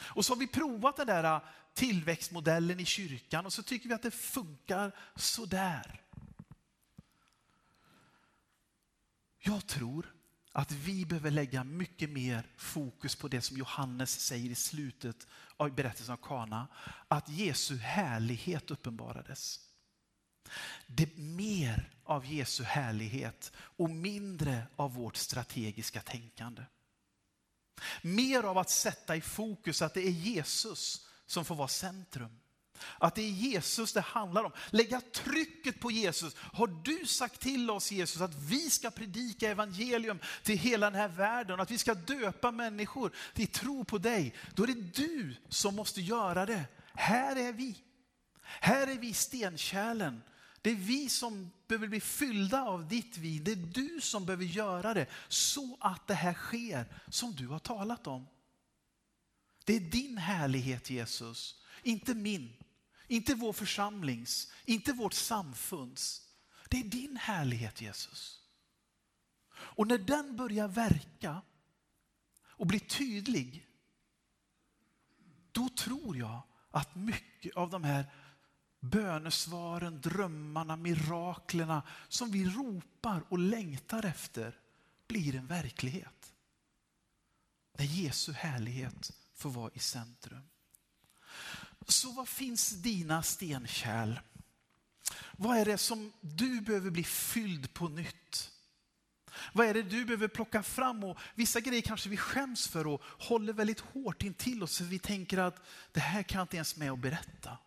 Och så har vi provat den där äh, tillväxtmodellen i kyrkan och så tycker vi att det funkar så där. Jag tror att vi behöver lägga mycket mer fokus på det som Johannes säger i slutet av berättelsen om Kana. Att Jesu härlighet uppenbarades. Det är mer av Jesu härlighet och mindre av vårt strategiska tänkande. Mer av att sätta i fokus att det är Jesus som får vara centrum. Att det är Jesus det handlar om. Lägga trycket på Jesus. Har du sagt till oss Jesus att vi ska predika evangelium till hela den här världen, att vi ska döpa människor till tro på dig, då är det du som måste göra det. Här är vi. Här är vi stenkärlen. Det är vi som behöver bli fyllda av ditt vin. Det är du som behöver göra det så att det här sker som du har talat om. Det är din härlighet Jesus, inte min. Inte vår församlings, inte vårt samfunds. Det är din härlighet Jesus. Och när den börjar verka och bli tydlig, då tror jag att mycket av de här bönesvaren, drömmarna, miraklerna som vi ropar och längtar efter blir en verklighet. När Jesu härlighet får vara i centrum. Så vad finns dina stenkärl? Vad är det som du behöver bli fylld på nytt? Vad är det du behöver plocka fram? Och vissa grejer kanske vi skäms för och håller väldigt hårt intill oss för vi tänker att det här kan jag inte ens med att berätta.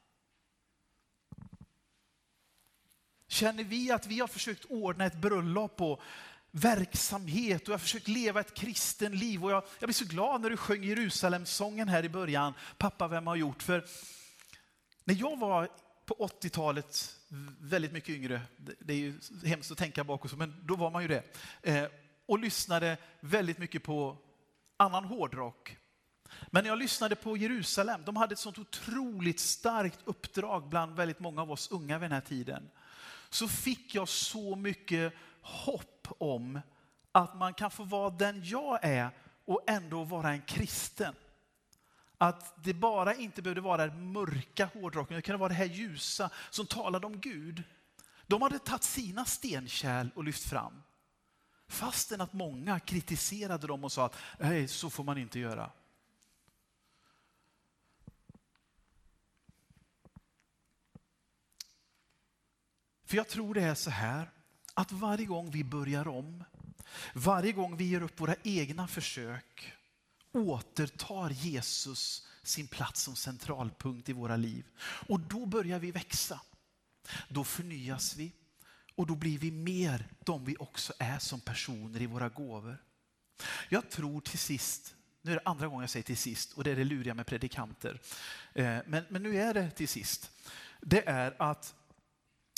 Känner vi att vi har försökt ordna ett bröllop och verksamhet och jag har försökt leva ett kristen liv. Och jag, jag blir så glad när du sjöng Jerusalemsången här i början. Pappa, vem har gjort? För när jag var på 80-talet, väldigt mycket yngre, det- det är ju hemskt att tänka bakåt, men då var man ju det, eh, och lyssnade väldigt mycket på annan hårdrock. Men när jag lyssnade på Jerusalem, de hade ett sånt otroligt starkt uppdrag bland väldigt många av oss unga vid den här tiden. Så fick jag så mycket hopp om att man kan få vara den jag är och ändå vara en kristen. Att det bara inte behövde vara den mörka hårdrocken, det kunde vara det här ljusa som talade om Gud. De hade tagit sina stenkärl och lyft fram. Fastän att många kritiserade dem och sa att nej, så får man inte göra. För jag tror det är så här, att varje gång vi börjar om, varje gång vi ger upp våra egna försök, återtar Jesus sin plats som centralpunkt i våra liv. Och då börjar vi växa. Då förnyas vi och då blir vi mer de vi också är som personer i våra gåvor. Jag tror till sist, nu är det andra gången jag säger till sist och det är det luriga med predikanter. Eh, men, men nu är det till sist. Det är att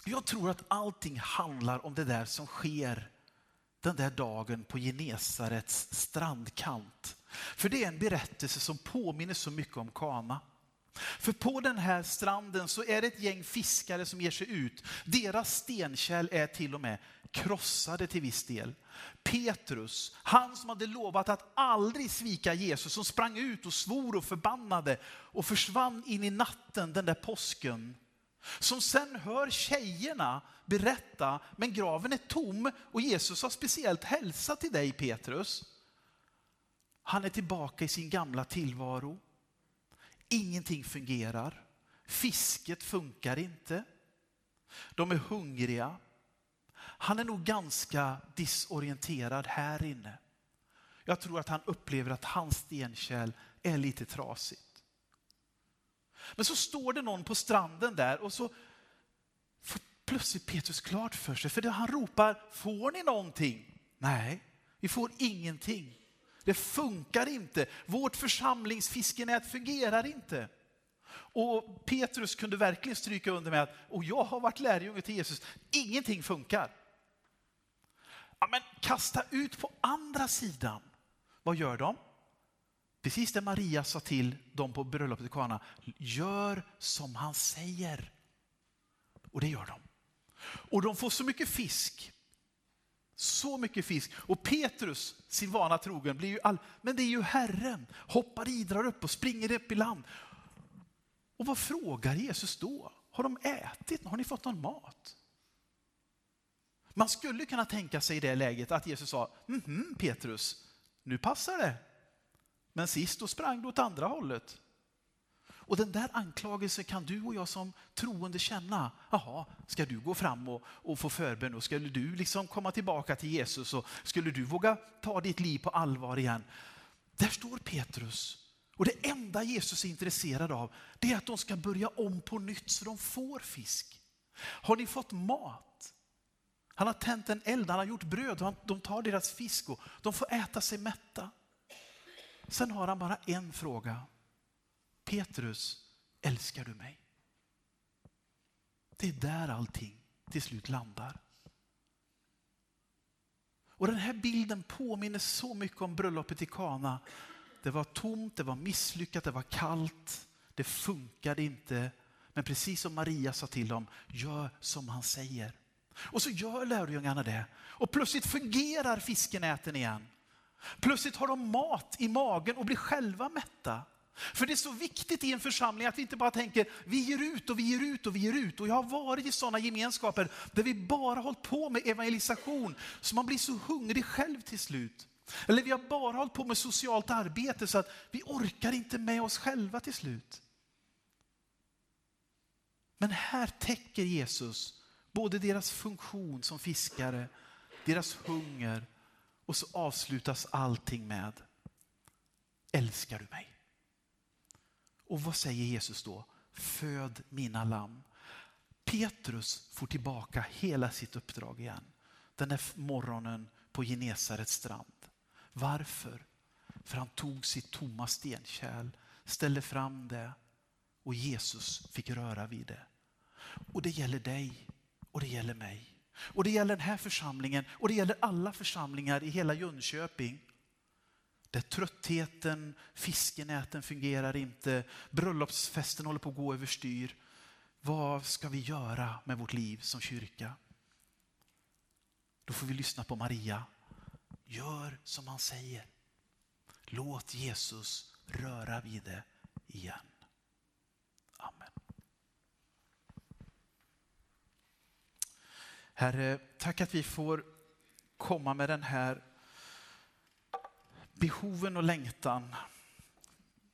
jag tror att allting handlar om det där som sker den där dagen på Genesarets strandkant. För det är en berättelse som påminner så mycket om Kana. För på den här stranden så är det ett gäng fiskare som ger sig ut. Deras stenkärl är till och med krossade till viss del. Petrus, han som hade lovat att aldrig svika Jesus, som sprang ut och svor och förbannade och försvann in i natten den där påsken. Som sen hör tjejerna berätta, men graven är tom och Jesus har speciellt hälsat till dig Petrus. Han är tillbaka i sin gamla tillvaro. Ingenting fungerar. Fisket funkar inte. De är hungriga. Han är nog ganska disorienterad här inne. Jag tror att han upplever att hans stenkärl är lite trasigt. Men så står det någon på stranden där och så får plötsligt Petrus klart för sig, för det han ropar, får ni någonting? Nej, vi får ingenting. Det funkar inte. Vårt församlingsfiskenät fungerar inte. Och Petrus kunde verkligen stryka under med att, och jag har varit lärjunge till Jesus, ingenting funkar. Ja, men kasta ut på andra sidan. Vad gör de? Precis det Maria sa till dem på bröllopet i Kana. Gör som han säger. Och det gör de. Och de får så mycket fisk. Så mycket fisk. Och Petrus, sin vana trogen, blir ju all... Men det är ju Herren. Hoppar i, drar upp och springer upp i land. Och vad frågar Jesus då? Har de ätit? Har ni fått någon mat? Man skulle kunna tänka sig i det läget att Jesus sa, mhm Petrus, nu passar det. Men sist då sprang du åt andra hållet. Och den där anklagelsen kan du och jag som troende känna. Jaha, ska du gå fram och, och få förbön och skulle du liksom komma tillbaka till Jesus och skulle du våga ta ditt liv på allvar igen? Där står Petrus. Och det enda Jesus är intresserad av det är att de ska börja om på nytt så de får fisk. Har ni fått mat? Han har tänt en eld, han har gjort bröd och han- de tar deras fisk och de får äta sig mätta. Sen har han bara en fråga. Petrus, älskar du mig? Det är där allting till slut landar. Och den här bilden påminner så mycket om bröllopet i Kana. Det var tomt, det var misslyckat, det var kallt, det funkade inte. Men precis som Maria sa till dem, gör som han säger. Och så gör lärjungarna det. Och plötsligt fungerar fiskenäten igen. Plötsligt har de mat i magen och blir själva mätta. För det är så viktigt i en församling att vi inte bara tänker vi ger ut och vi ger ut och vi ger ut. Och jag har varit i sådana gemenskaper där vi bara hållit på med evangelisation så man blir så hungrig själv till slut. Eller vi har bara hållit på med socialt arbete så att vi orkar inte med oss själva till slut. Men här täcker Jesus både deras funktion som fiskare, deras hunger och så avslutas allting med Älskar du mig? Och vad säger Jesus då? Föd mina lamm. Petrus får tillbaka hela sitt uppdrag igen. Den där morgonen på Genesarets strand. Varför? För han tog sitt tomma stenkärl, ställde fram det och Jesus fick röra vid det. Och det gäller dig och det gäller mig. Och det gäller den här församlingen och det gäller alla församlingar i hela Jönköping. Där tröttheten, fiskenäten fungerar inte, bröllopsfesten håller på att gå överstyr. Vad ska vi göra med vårt liv som kyrka? Då får vi lyssna på Maria. Gör som han säger. Låt Jesus röra vid det igen. Amen. Herre, tack att vi får komma med den här behoven och längtan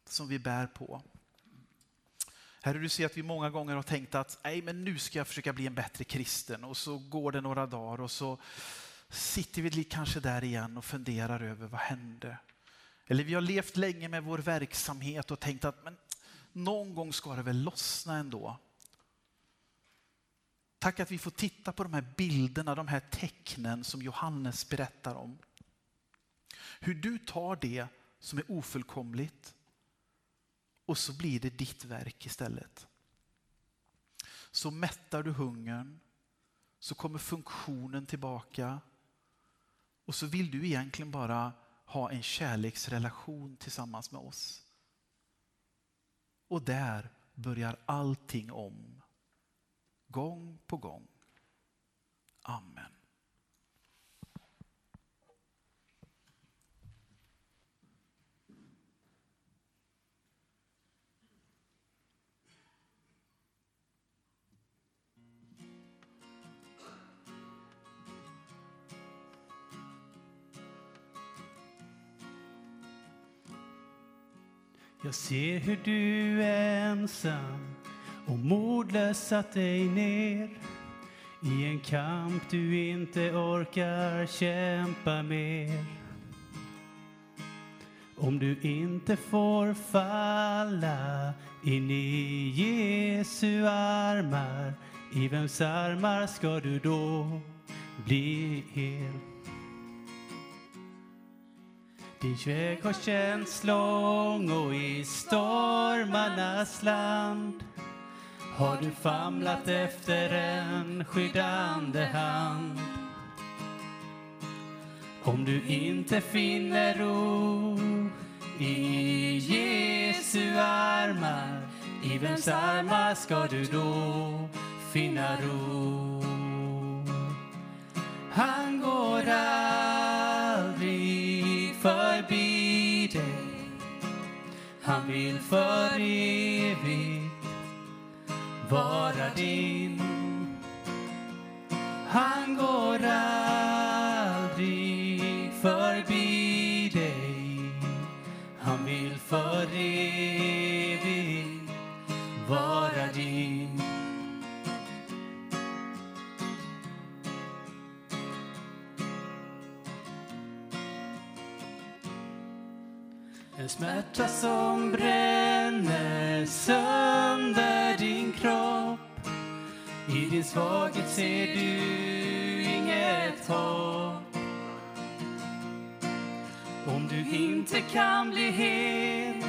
som vi bär på. Herre, du ser att vi många gånger har tänkt att Nej, men nu ska jag försöka bli en bättre kristen och så går det några dagar och så sitter vi kanske där igen och funderar över vad hände? Eller vi har levt länge med vår verksamhet och tänkt att men, någon gång ska det väl lossna ändå. Tack att vi får titta på de här bilderna, de här tecknen som Johannes berättar om. Hur du tar det som är ofullkomligt och så blir det ditt verk istället. Så mättar du hungern, så kommer funktionen tillbaka och så vill du egentligen bara ha en kärleksrelation tillsammans med oss. Och där börjar allting om. Gång på gång. Amen. Jag ser hur du är ensam och modlöst satt dig ner i en kamp du inte orkar kämpa mer. Om du inte får falla in i Jesu armar i vems armar ska du då bli hel? Din väg har känts lång och i stormarnas land har du famlat efter en skyddande hand. Om du inte finner ro i Jesu armar, i vems armar ska du då finna ro? Han går aldrig förbi dig. Han vill för evigt vara din. Han går aldrig förbi dig. Han vill för evigt vara din. En smärta som bränner sönder din svaghet ser du inget hopp Om du inte kan bli hel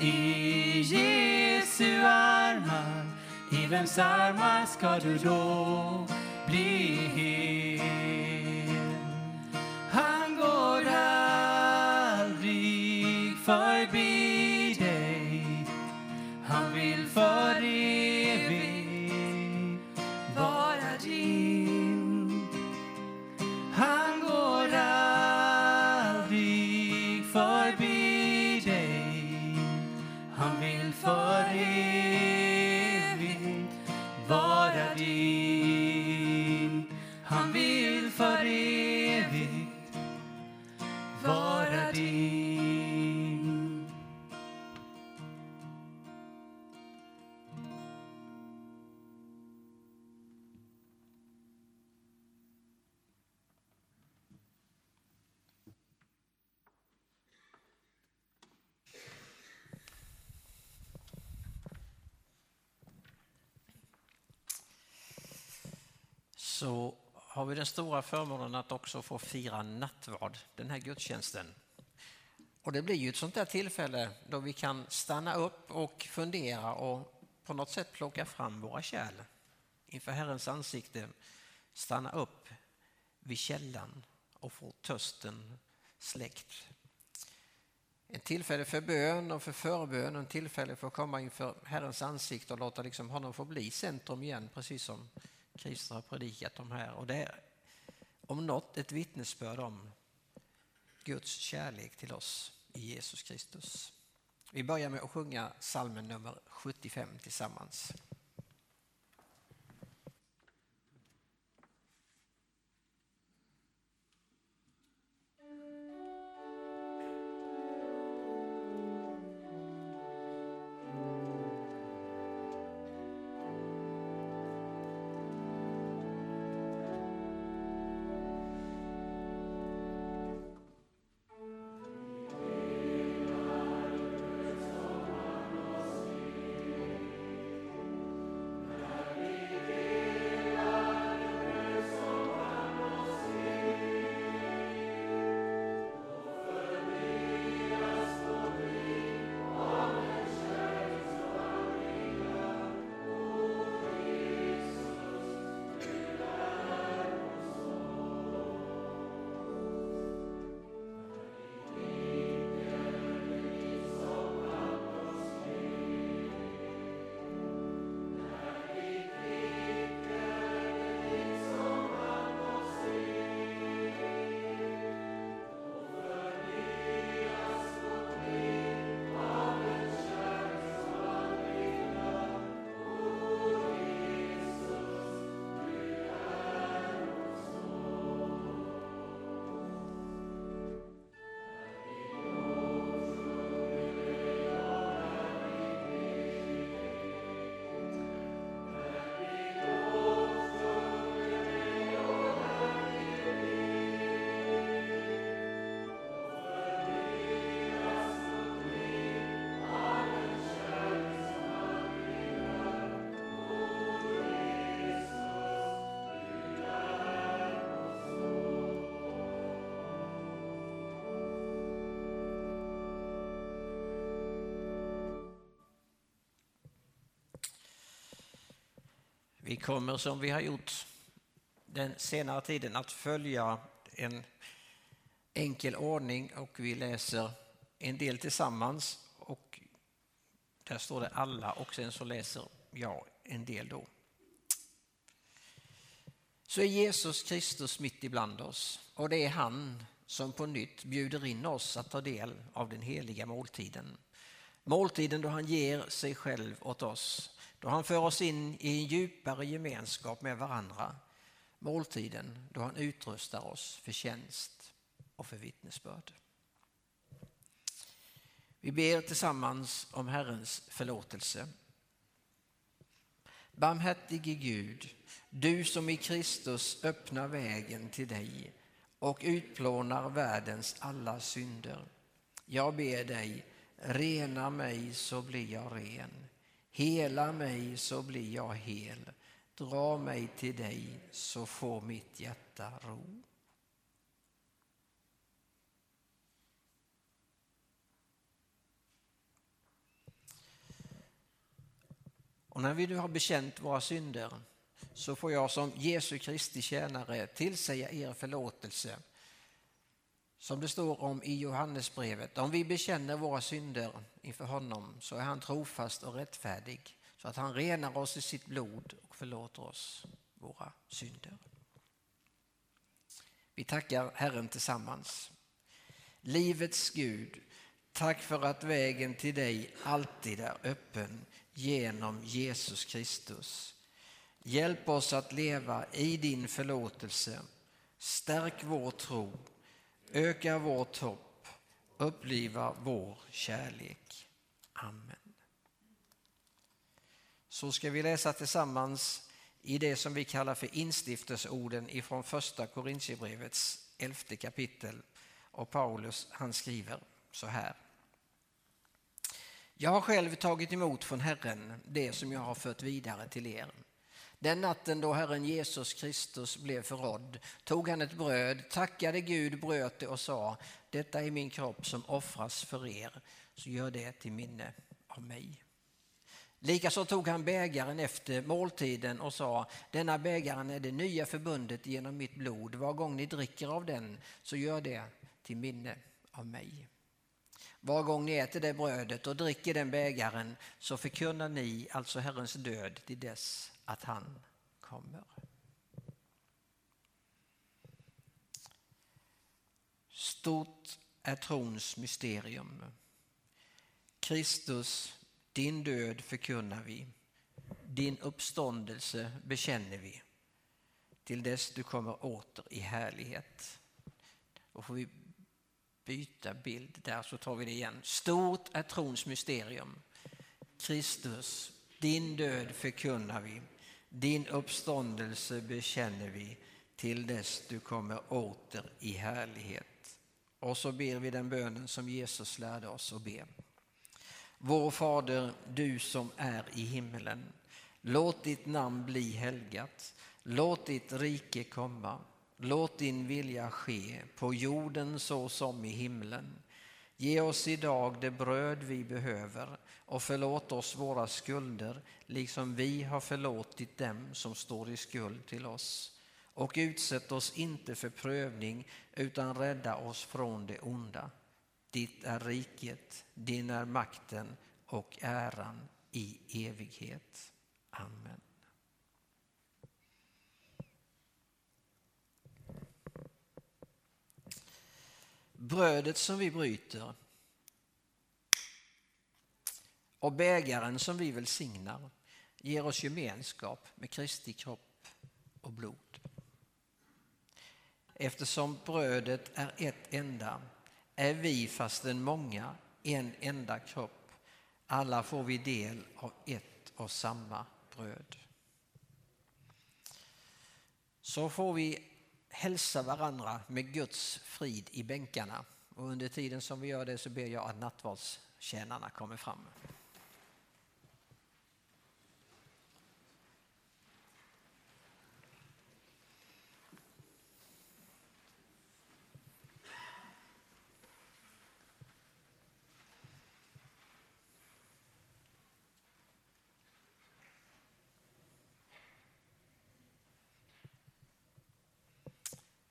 i Jesu armar I vems armar ska du då bli hel? Han går aldrig förbi dig Han vill för stora förmånen att också få fira nattvard, den här gudstjänsten. Och det blir ju ett sånt där tillfälle då vi kan stanna upp och fundera och på något sätt plocka fram våra kärl inför Herrens ansikte. Stanna upp vid källan och få törsten släckt. En tillfälle för bön och för förbön, en tillfälle för att komma inför Herrens ansikte och låta liksom honom få bli centrum igen, precis som Christer har predikat om här. Och det om något ett vittnesbörd om Guds kärlek till oss i Jesus Kristus. Vi börjar med att sjunga salmen nummer 75 tillsammans. Vi kommer som vi har gjort den senare tiden att följa en enkel ordning och vi läser en del tillsammans och där står det alla och sen så läser jag en del då. Så är Jesus Kristus mitt ibland oss och det är han som på nytt bjuder in oss att ta del av den heliga måltiden. Måltiden då han ger sig själv åt oss, då han för oss in i en djupare gemenskap med varandra. Måltiden då han utrustar oss för tjänst och för vittnesbörd. Vi ber tillsammans om Herrens förlåtelse. Barmhärtige Gud, du som i Kristus öppnar vägen till dig och utplånar världens alla synder. Jag ber dig, rena mig så blir jag ren. Hela mig så blir jag hel. Dra mig till dig så får mitt hjärta ro. Och när vi nu har bekänt våra synder så får jag som Jesu Kristi tjänare tillsäga er förlåtelse. Som det står om i Johannesbrevet, om vi bekänner våra synder inför honom så är han trofast och rättfärdig så att han renar oss i sitt blod och förlåter oss våra synder. Vi tackar Herren tillsammans. Livets Gud, tack för att vägen till dig alltid är öppen genom Jesus Kristus. Hjälp oss att leva i din förlåtelse. Stärk vår tro, öka vårt hopp, uppliva vår kärlek. Amen. Så ska vi läsa tillsammans i det som vi kallar för instiftelseorden ifrån första Korintierbrevets elfte kapitel. Och Paulus han skriver så här. Jag har själv tagit emot från Herren det som jag har fört vidare till er. Den natten då Herren Jesus Kristus blev förrådd tog han ett bröd, tackade Gud, bröt det och sa Detta är min kropp som offras för er, så gör det till minne av mig. Likaså tog han bägaren efter måltiden och sa Denna bägaren är det nya förbundet genom mitt blod. Var gång ni dricker av den så gör det till minne av mig. Var gång ni äter det brödet och dricker den bägaren så förkunnar ni alltså Herrens död till dess att han kommer. Stort är trons mysterium. Kristus, din död förkunnar vi. Din uppståndelse bekänner vi till dess du kommer åter i härlighet. Då får vi byta bild där så tar vi det igen. Stort är trons mysterium. Kristus, din död förkunnar vi. Din uppståndelse bekänner vi till dess du kommer åter i härlighet. Och så ber vi den bönen som Jesus lärde oss att be. Vår Fader, du som är i himmelen. Låt ditt namn bli helgat. Låt ditt rike komma. Låt din vilja ske på jorden så som i himlen. Ge oss idag det bröd vi behöver och förlåt oss våra skulder liksom vi har förlåtit dem som står i skuld till oss. Och utsätt oss inte för prövning utan rädda oss från det onda. Ditt är riket, din är makten och äran i evighet. Amen. Brödet som vi bryter och bägaren som vi välsignar ger oss gemenskap med Kristi kropp och blod. Eftersom brödet är ett enda är vi fastän många en enda kropp. Alla får vi del av ett och samma bröd. Så får vi hälsa varandra med Guds frid i bänkarna. Och under tiden som vi gör det så ber jag att nattvardstjänarna kommer fram.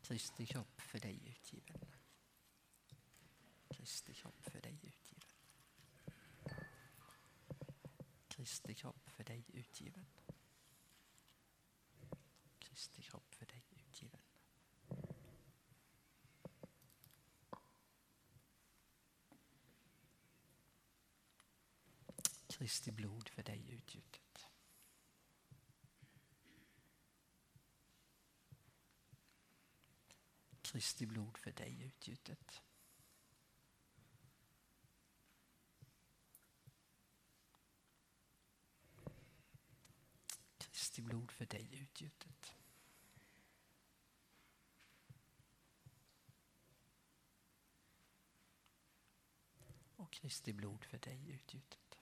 Kristi kropp för dig utgiven. Kristi kropp för dig utgiven. Kristi kropp för dig utgiven. Kristi kropp för dig utgiven. Kristi blod för dig utgjutet. Kristi blod för dig utgjutet. Kristi blod för dig utgjutet. Och Kristi blod för dig utgjutet.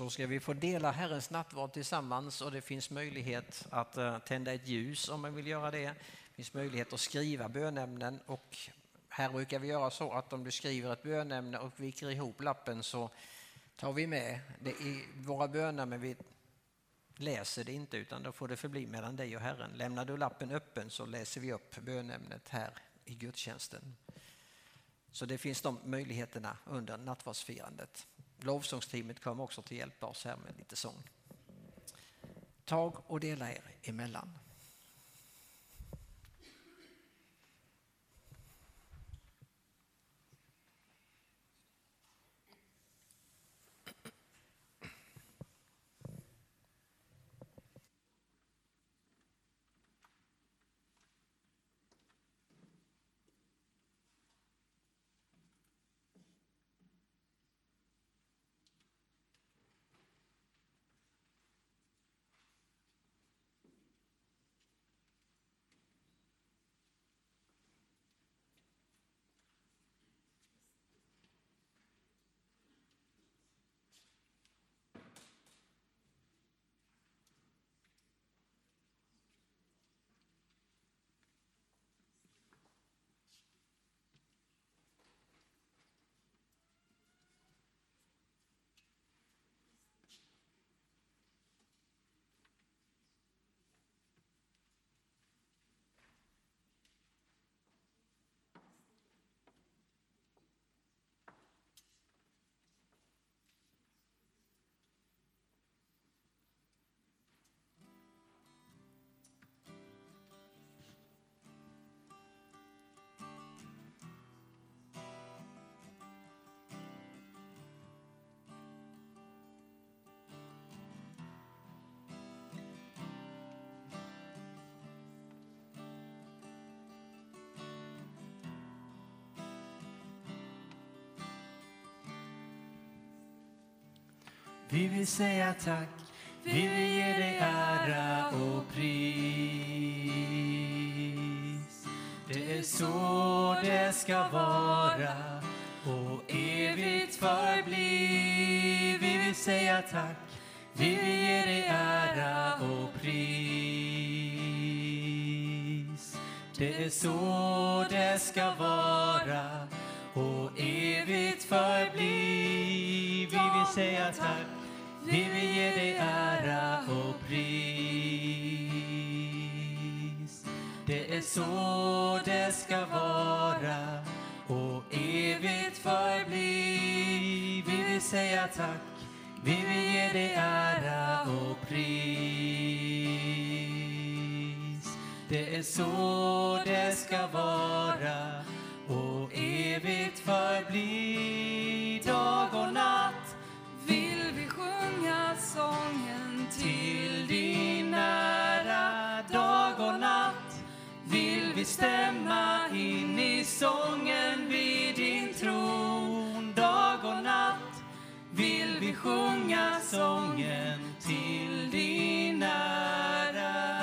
Så ska vi få dela Herrens nattvard tillsammans och det finns möjlighet att eh, tända ett ljus om man vill göra det. Det finns möjlighet att skriva bönämnen och här brukar vi göra så att om du skriver ett bönämne och viker ihop lappen så tar vi med det i våra bönämnen. Vi läser det inte utan då får det förbli mellan dig och Herren. Lämnar du lappen öppen så läser vi upp bönämnet här i gudstjänsten. Så det finns de möjligheterna under nattvardsfirandet. Lovsångsteamet kommer också till hjälpa oss här med lite sång. Tag och dela er emellan. Vi vill säga tack, vi vill ge dig ära och pris. Det är så det ska vara och evigt förbli. Vi vill säga tack, vi vill ge dig ära och pris. Det är så det ska vara och evigt förbli. Vi vill säga tack, vi vill ge dig ära och pris. Det är så det ska vara och evigt förbli. Vi vill säga tack, vi vill ge dig ära och pris. Det är så det ska vara och evigt förbli. Stämma in i sången vid din tron. Dag och natt vill vi sjunga sången till din ära.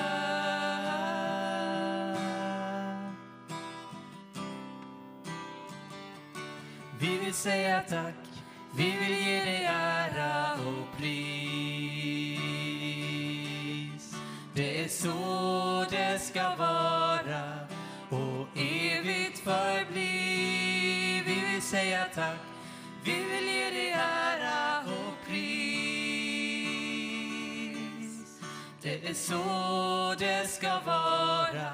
Vi vill säga tack, vi vill ge dig ära och pris. Det är så det ska vara förbli. Vi vill säga tack, vi vill ge dig ära och pris. Det är så det ska vara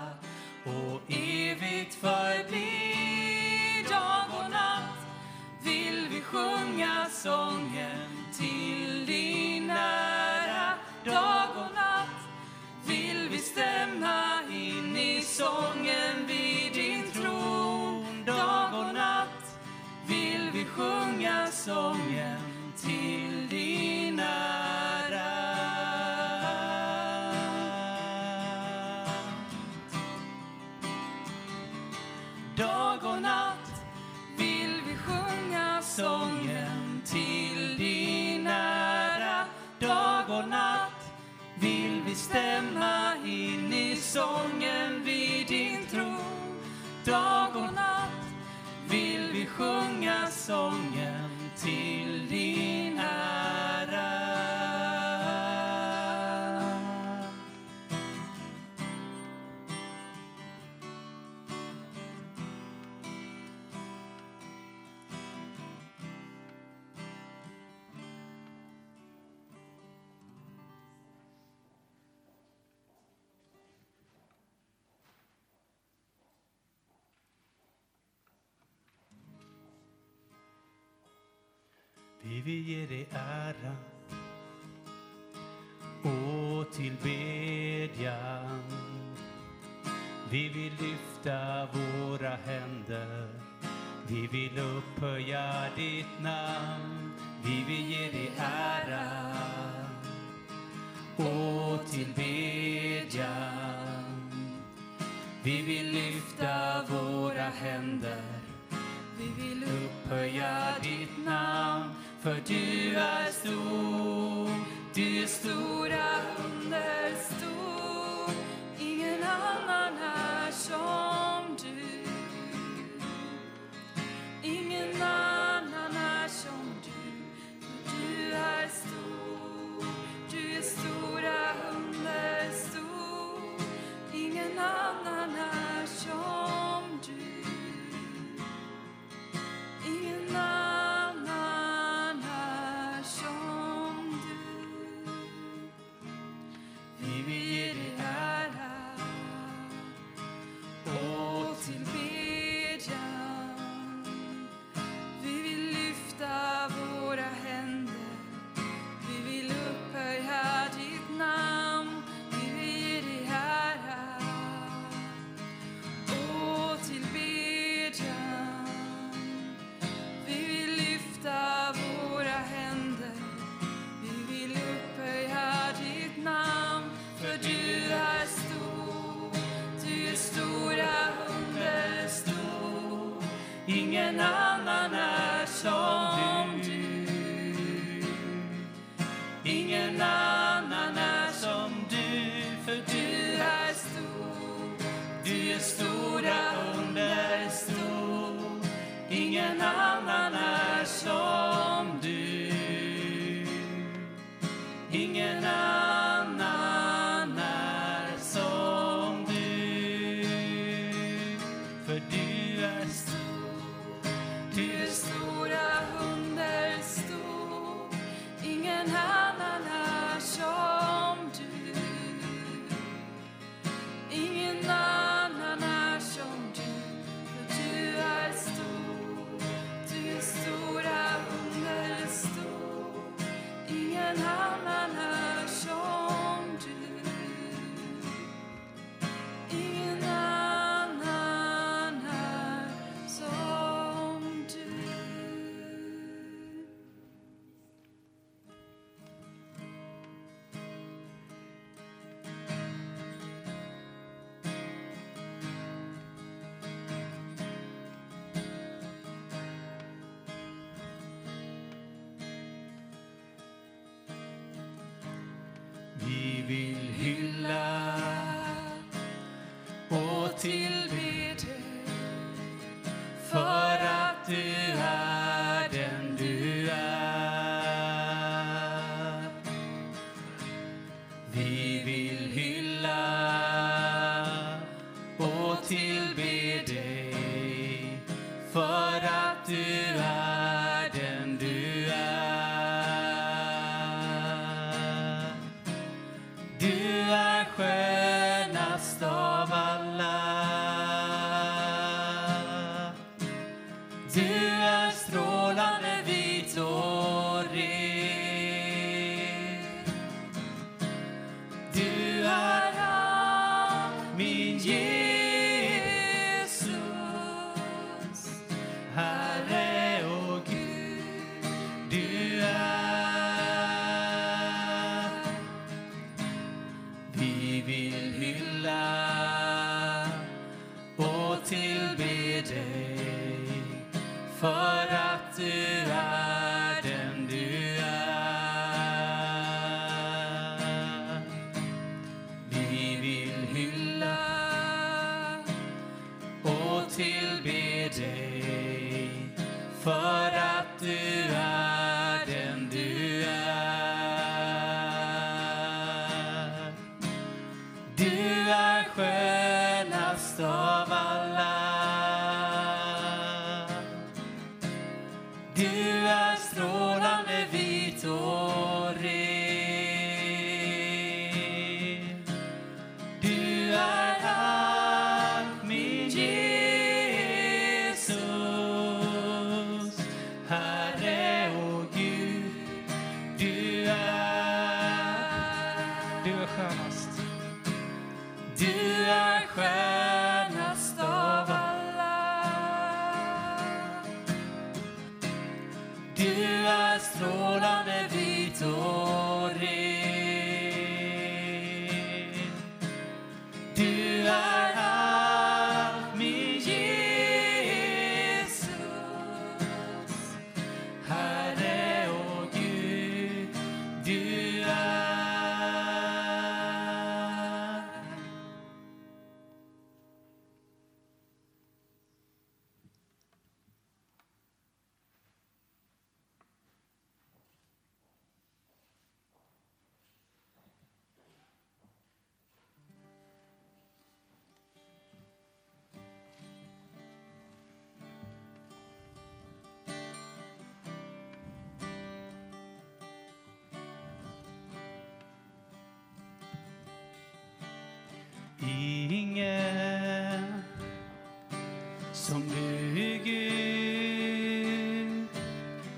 och evigt förbli. Dag och natt vill vi sjunga sången till din ära. Dag och natt vill vi stämma sjunga sången till din ära. Dag och natt vill vi sjunga sången till din ära. Dag och natt vill vi stämma in i sången sjunga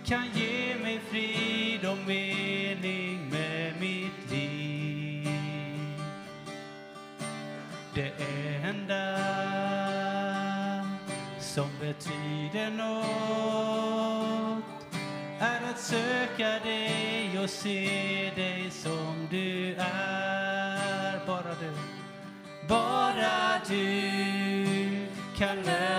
kan ge mig frid och mening med mitt liv. Det enda som betyder nåt är att söka dig och se dig som du är. Bara du, bara du kan lära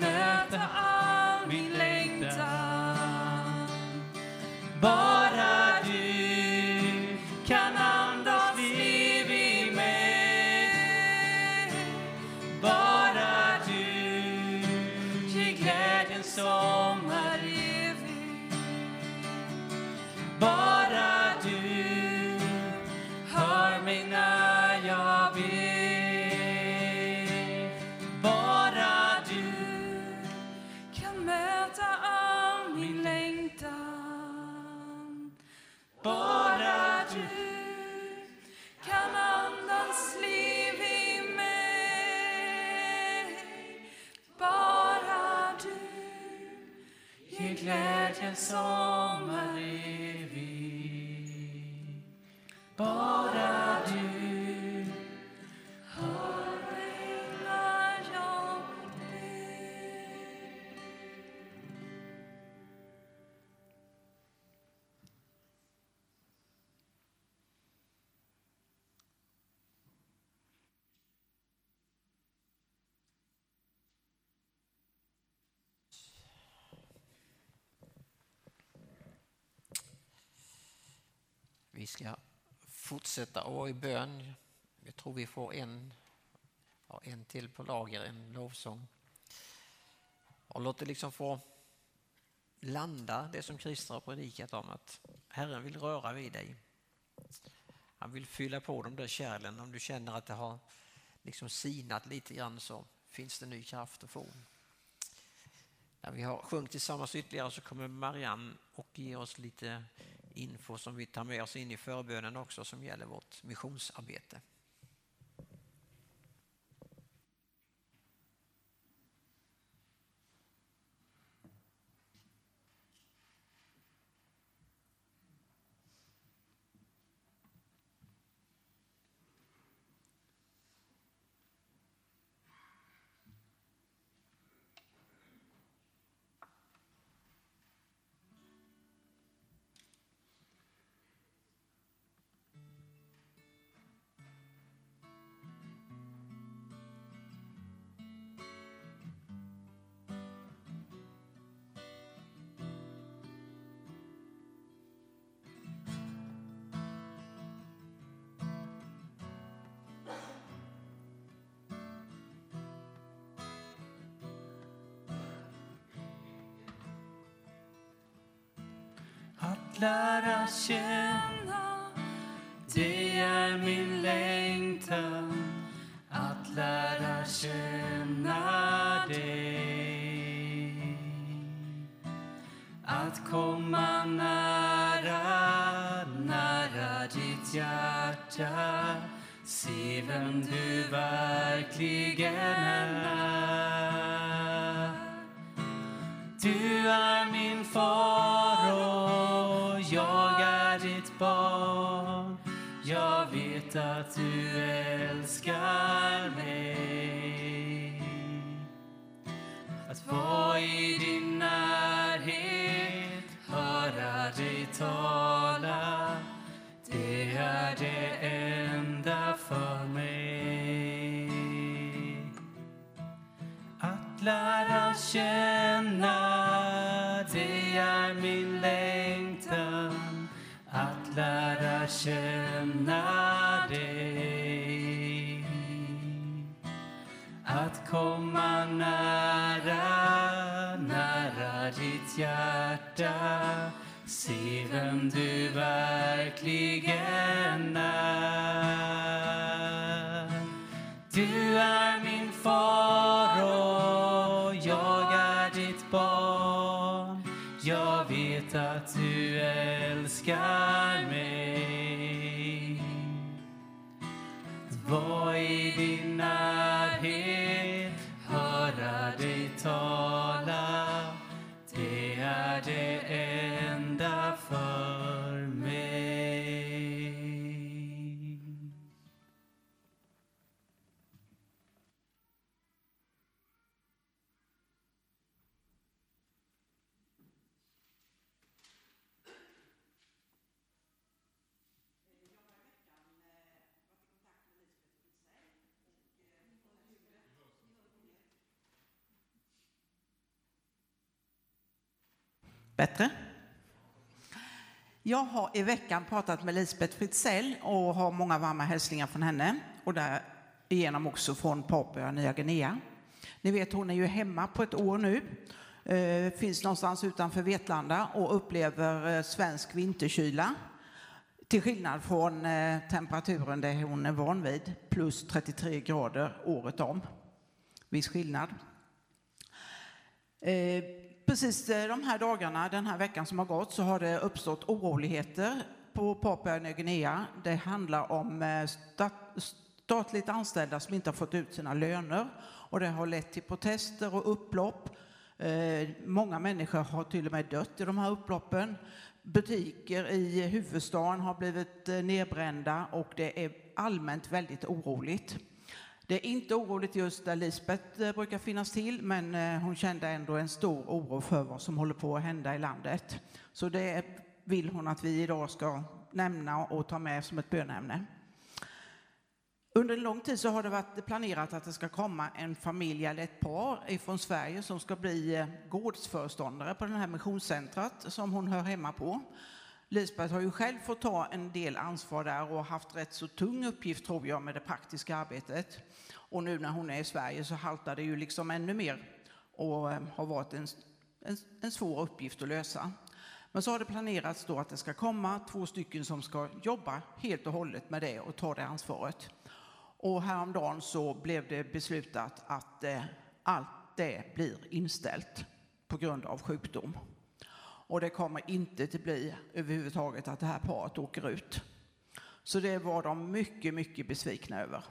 möta all min längtan. Bara till som är evig. Bara ska fortsätta och i bön. Jag tror vi får en, ja, en till på lager, en lovsång. Och låt det liksom få landa, det som Christer har predikat om, att Herren vill röra vid dig. Han vill fylla på de där kärlen. Om du känner att det har liksom sinat lite grann så finns det ny kraft att få. När vi har sjungit tillsammans ytterligare så kommer Marianne och ger oss lite info som vi tar med oss in i förbönen också som gäller vårt missionsarbete. Lära känna, det är min längtan. Att lära känna dig. Att komma nära, nära ditt hjärta. Se vem du verkligen är. Vara i din närhet, höra dig tala. Det är det enda för mig. Att lära känna, det är min längtan. Att lära känna dig. Att komma nära, nära ditt hjärta. Se vem du verkligen är. Du är min far och jag är ditt barn. Jag vet att du älskar mig. Att vara i din närhet, höra Bättre? Jag har i veckan pratat med Lisbeth Fritzell och har många varma hälsningar från henne och därigenom också från Papua Nya Guinea. Ni vet, hon är ju hemma på ett år nu, eh, finns någonstans utanför Vetlanda och upplever eh, svensk vinterkyla. Till skillnad från eh, temperaturen det hon är van vid, plus 33 grader året om. Viss skillnad. Precis eh, de här dagarna, den här veckan som har gått, så har det uppstått oroligheter på Papua Nya Guinea. Det handlar om eh, stat, statligt anställda som inte har fått ut sina löner och det har lett till protester och upplopp. Eh, många människor har till och med dött i de här upploppen. Butiker i huvudstaden har blivit nedbrända och det är allmänt väldigt oroligt. Det är inte oroligt just där Lisbeth eh, brukar finnas till, men eh, hon kände ändå en stor oro för vad som håller på att hända i landet. Så det vill hon att vi idag ska nämna och ta med som ett bönämne. Under en lång tid så har det varit planerat att det ska komma en familj eller ett par ifrån Sverige som ska bli eh, gårdsföreståndare på det här missionscentret som hon hör hemma på. Lisbeth har ju själv fått ta en del ansvar där och haft rätt så tung uppgift tror jag med det praktiska arbetet. Och nu när hon är i Sverige så haltar det ju liksom ännu mer. och eh, har varit en, en, en svår uppgift att lösa. Men så har det planerats då att det ska komma två stycken som ska jobba helt och hållet med det och ta det ansvaret. Och häromdagen så blev det beslutat att eh, allt det blir inställt på grund av sjukdom. Och det kommer inte att bli överhuvudtaget att det här paret åker ut. Så det var de mycket, mycket besvikna över.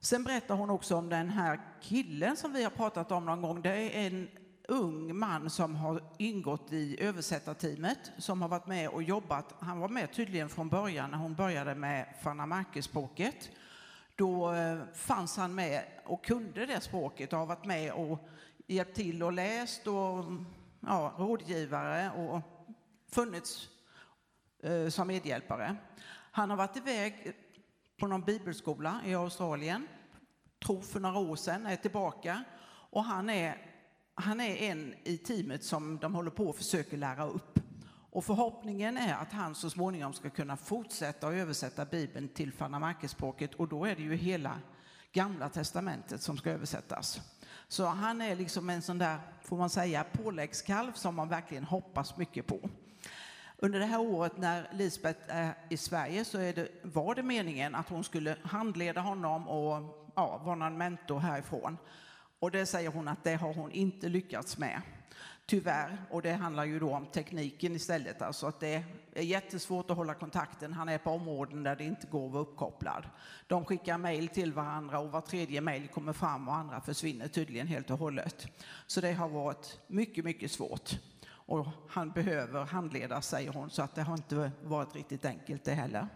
Sen berättar hon också om den här killen som vi har pratat om någon gång. Det är en ung man som har ingått i översättarteamet som har varit med och jobbat. Han var med tydligen från början när hon började med Fanamarke-språket. Då eh, fanns han med och kunde det språket och har varit med och hjälpt till och läst och ja, rådgivare och funnits eh, som medhjälpare. Han har varit iväg på någon bibelskola i Australien, tror för några år sedan, är tillbaka och han är, han är en i teamet som de håller på och försöker lära upp. Och förhoppningen är att han så småningom ska kunna fortsätta att översätta Bibeln till Fanamarkespråket och då är det ju hela Gamla testamentet som ska översättas. Så han är liksom en sån där, får man säga, påläggskalv som man verkligen hoppas mycket på. Under det här året när Lisbeth är i Sverige så är det, var det meningen att hon skulle handleda honom och ja, vara någon mentor härifrån. Och det säger hon att det har hon inte lyckats med. Tyvärr, och det handlar ju då om tekniken istället, alltså att det är jättesvårt att hålla kontakten. Han är på områden där det inte går att vara uppkopplad. De skickar mejl till varandra och var tredje mejl kommer fram och andra försvinner tydligen helt och hållet. Så det har varit mycket, mycket svårt. Och han behöver handledas, säger hon, så att det har inte varit riktigt enkelt det heller.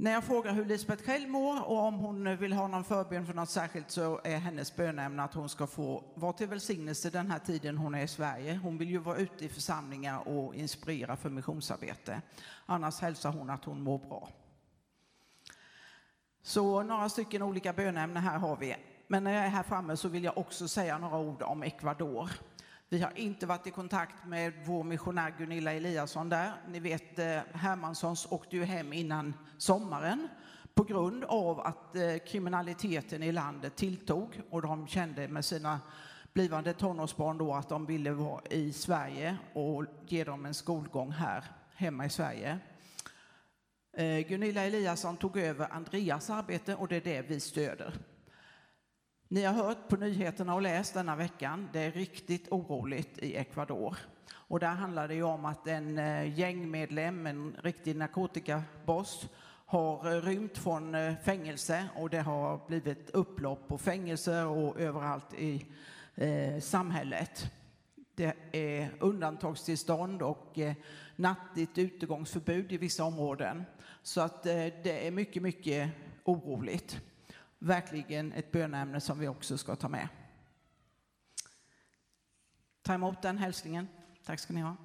När jag frågar hur Lisbeth själv mår och om hon vill ha någon förbön för något särskilt så är hennes bönämne att hon ska få vara till välsignelse den här tiden hon är i Sverige. Hon vill ju vara ute i församlingar och inspirera för missionsarbete. Annars hälsar hon att hon mår bra. Så några stycken olika bönämnen här har vi. Men när jag är här framme så vill jag också säga några ord om Ecuador. Vi har inte varit i kontakt med vår missionär Gunilla Eliasson där. Ni vet, eh, Hermanssons åkte ju hem innan sommaren på grund av att eh, kriminaliteten i landet tilltog och de kände med sina blivande tonårsbarn då att de ville vara i Sverige och ge dem en skolgång här hemma i Sverige. Eh, Gunilla Eliasson tog över Andreas arbete och det är det vi stöder. Ni har hört på nyheterna och läst denna veckan. Det är riktigt oroligt i Ecuador. Och där handlar det ju om att en eh, gängmedlem, en riktig narkotikaboss, har eh, rymt från eh, fängelse och det har blivit upplopp på fängelser och överallt i eh, samhället. Det är undantagstillstånd och eh, nattligt utegångsförbud i vissa områden. Så att eh, det är mycket, mycket oroligt verkligen ett bönämne som vi också ska ta med. Ta emot den hälsningen. Tack ska ni ha.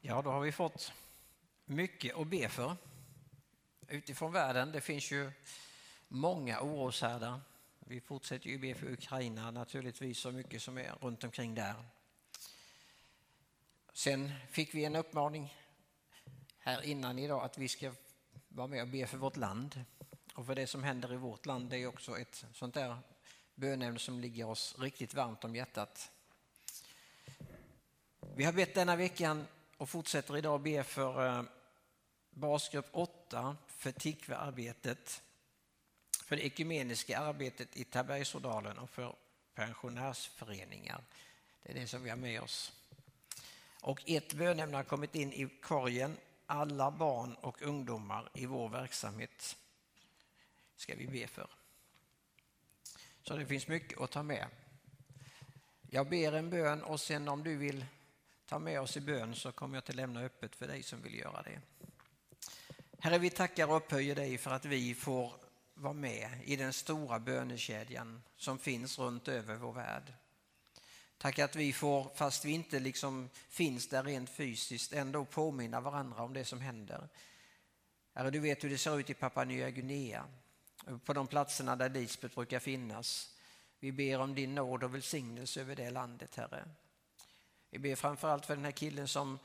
Ja, då har vi fått mycket att be för utifrån världen. Det finns ju många oroshärdar. Vi fortsätter ju be för Ukraina naturligtvis så mycket som är runt omkring där. Sen fick vi en uppmaning här innan idag att vi ska vara med och be för vårt land. Och för det som händer i vårt land det är också ett sånt där bönämne som ligger oss riktigt varmt om hjärtat. Vi har bett denna veckan och fortsätter idag be för eh, basgrupp 8 för TICVA-arbetet för det ekumeniska arbetet i Tabergsådalen och för pensionärsföreningar. Det är det som vi har med oss. Och ett bönämne har kommit in i korgen. Alla barn och ungdomar i vår verksamhet ska vi be för. Så det finns mycket att ta med. Jag ber en bön och sen om du vill ta med oss i bön så kommer jag att lämna öppet för dig som vill göra det. Herre, vi tackar och upphöjer dig för att vi får vara med i den stora bönekedjan som finns runt över vår värld. Tack att vi får, fast vi inte liksom finns där rent fysiskt, ändå påminna varandra om det som händer. Herre, du vet hur det ser ut i Papua Nya Guinea, på de platserna där Lisbeth brukar finnas. Vi ber om din nåd och välsignelse över det landet, Herre. Vi ber framförallt för den här killen som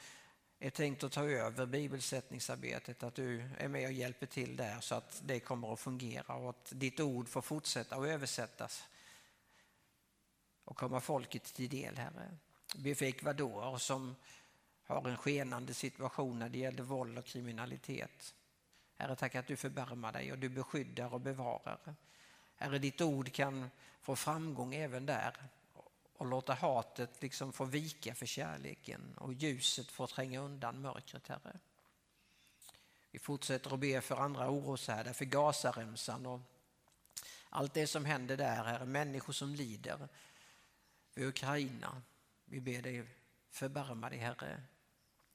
är tänkt att ta över bibelsättningsarbetet, att du är med och hjälper till där så att det kommer att fungera och att ditt ord får fortsätta att översättas och komma folket till del, Herre. Vi ber för Ecuador som har en skenande situation när det gäller våld och kriminalitet. Herre, tack att du förbarmar dig och du beskyddar och bevarar. Herre, ditt ord kan få framgång även där och låta hatet liksom få vika för kärleken och ljuset få tränga undan mörkret, Herre. Vi fortsätter att be för andra oroshärdar, för Gazaremsan och allt det som händer där, Herre. Människor som lider, för Ukraina. Vi ber dig förbarma dig, Herre.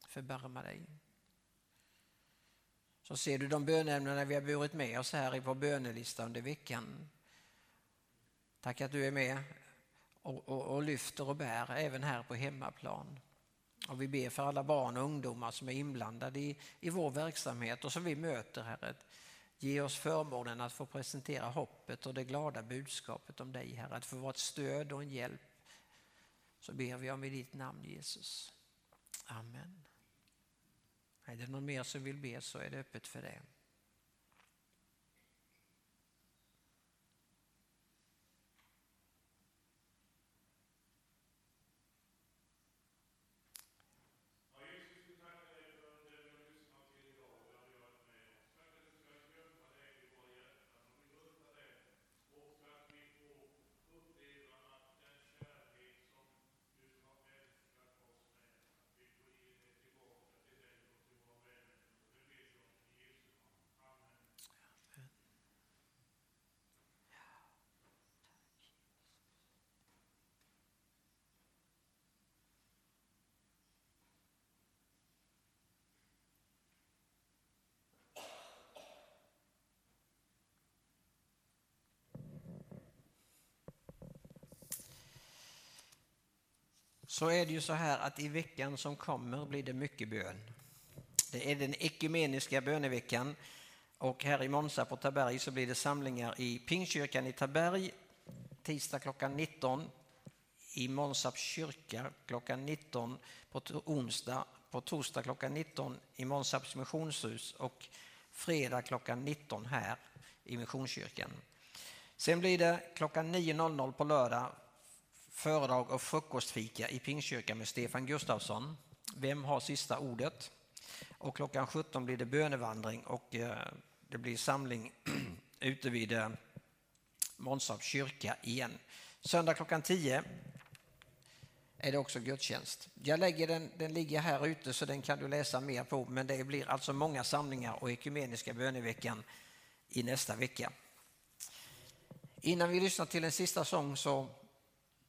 Förbarma dig. Så ser du de bönämnena vi har burit med oss här i vår bönelista under veckan. Tack att du är med och, och, och lyfter och bär även här på hemmaplan. Och vi ber för alla barn och ungdomar som är inblandade i, i vår verksamhet och som vi möter, Herre. Ge oss förmånen att få presentera hoppet och det glada budskapet om dig, Herre. Att få vara ett stöd och en hjälp. Så ber vi om i ditt namn, Jesus. Amen. Är det någon mer som vill be så är det öppet för det. Så är det ju så här att i veckan som kommer blir det mycket bön. Det är den ekumeniska böneveckan och här i Monsa på Taberg så blir det samlingar i Pingstkyrkan i Taberg tisdag klockan 19, i Månsarps kyrka klockan 19 på onsdag, på torsdag klockan 19 i Månsarps missionshus och fredag klockan 19 här i Missionskyrkan. Sen blir det klockan 9.00 på lördag föredrag och frukostfika i Pingstkyrkan med Stefan Gustafsson. Vem har sista ordet? Och klockan 17 blir det bönevandring och eh, det blir samling ute vid eh, Månsarps kyrka igen. Söndag klockan 10 är det också gudstjänst. Jag lägger den, den ligger här ute så den kan du läsa mer på men det blir alltså många samlingar och ekumeniska böneveckan i nästa vecka. Innan vi lyssnar till en sista sång så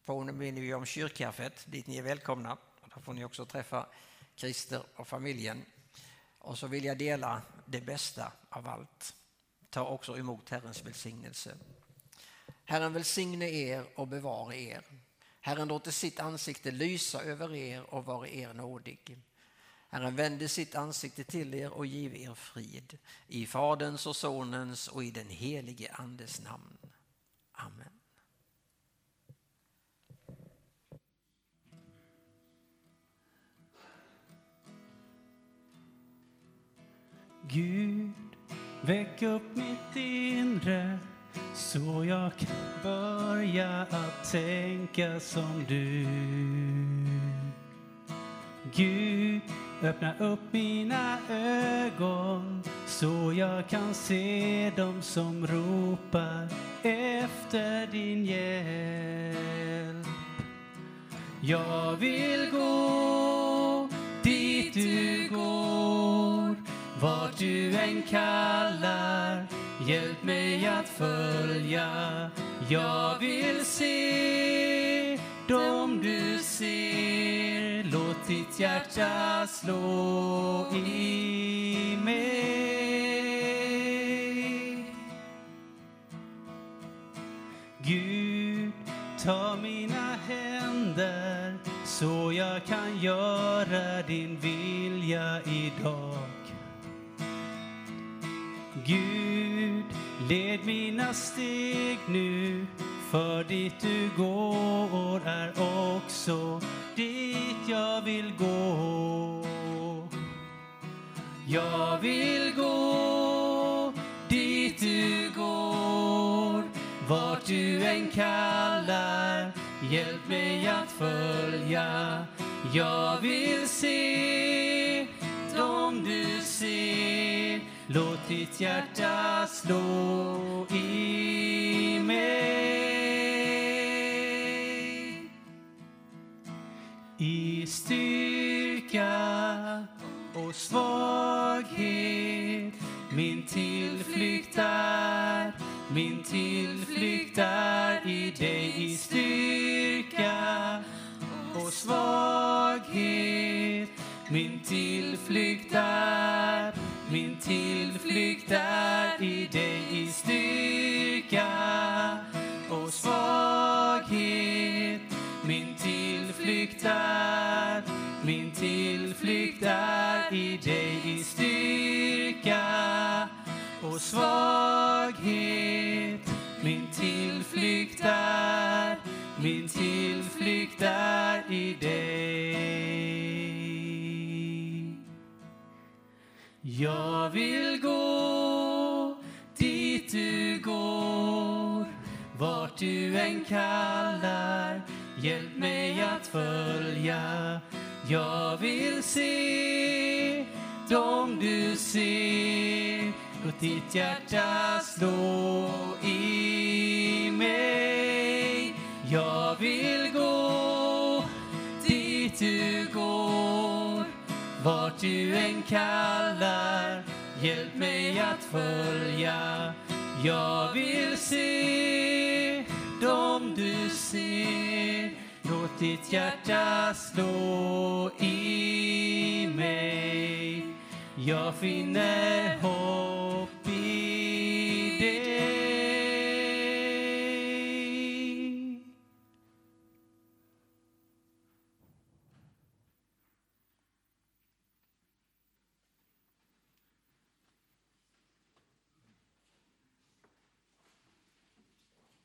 påminner vi om kyrkkaffet dit ni är välkomna. Då får ni också träffa Christer och familjen. Och så vill jag dela det bästa av allt. Ta också emot Herrens välsignelse. Herren välsigne er och bevare er. Herren låter sitt ansikte lysa över er och vara er nådig. Herren vände sitt ansikte till er och giv er frid. I Faderns och Sonens och i den helige Andes namn. Amen. Gud, väck upp mitt inre så jag kan börja att tänka som du. Gud, öppna upp mina ögon så jag kan se dem som ropar efter din hjälp. Jag vill gå vart du än kallar. Hjälp mig att följa. Jag vill se dem du ser. Låt ditt hjärta slå i mig. Gud, ta mina händer så jag kan göra din vilja idag. Gud, led mina steg nu För dit du går är också dit jag vill gå. Jag vill gå dit du går, vart du än kallar. Hjälp mig att följa. Jag vill se dem du ser. Låt ditt hjärta slå i mig. I styrka och svaghet min tillflykt är, min tillflykt är i dig i styrka och svaghet min tillflykt är, min tillflykt är i dig i styrka och svaghet min tillflykt är, min tillflykt är i dig i styrka och svaghet. Min tillflykt är, min tillflykt är i dig. Jag vill gå dit du går, vart du än kallar. Hjälp mig att följa. Jag vill se dem du ser. Låt ditt hjärta slå i mig. Jag vill vart du än kallar. Hjälp mig att följa. Jag vill se dem du ser. Låt ditt hjärta slå i mig. Jag finner hopp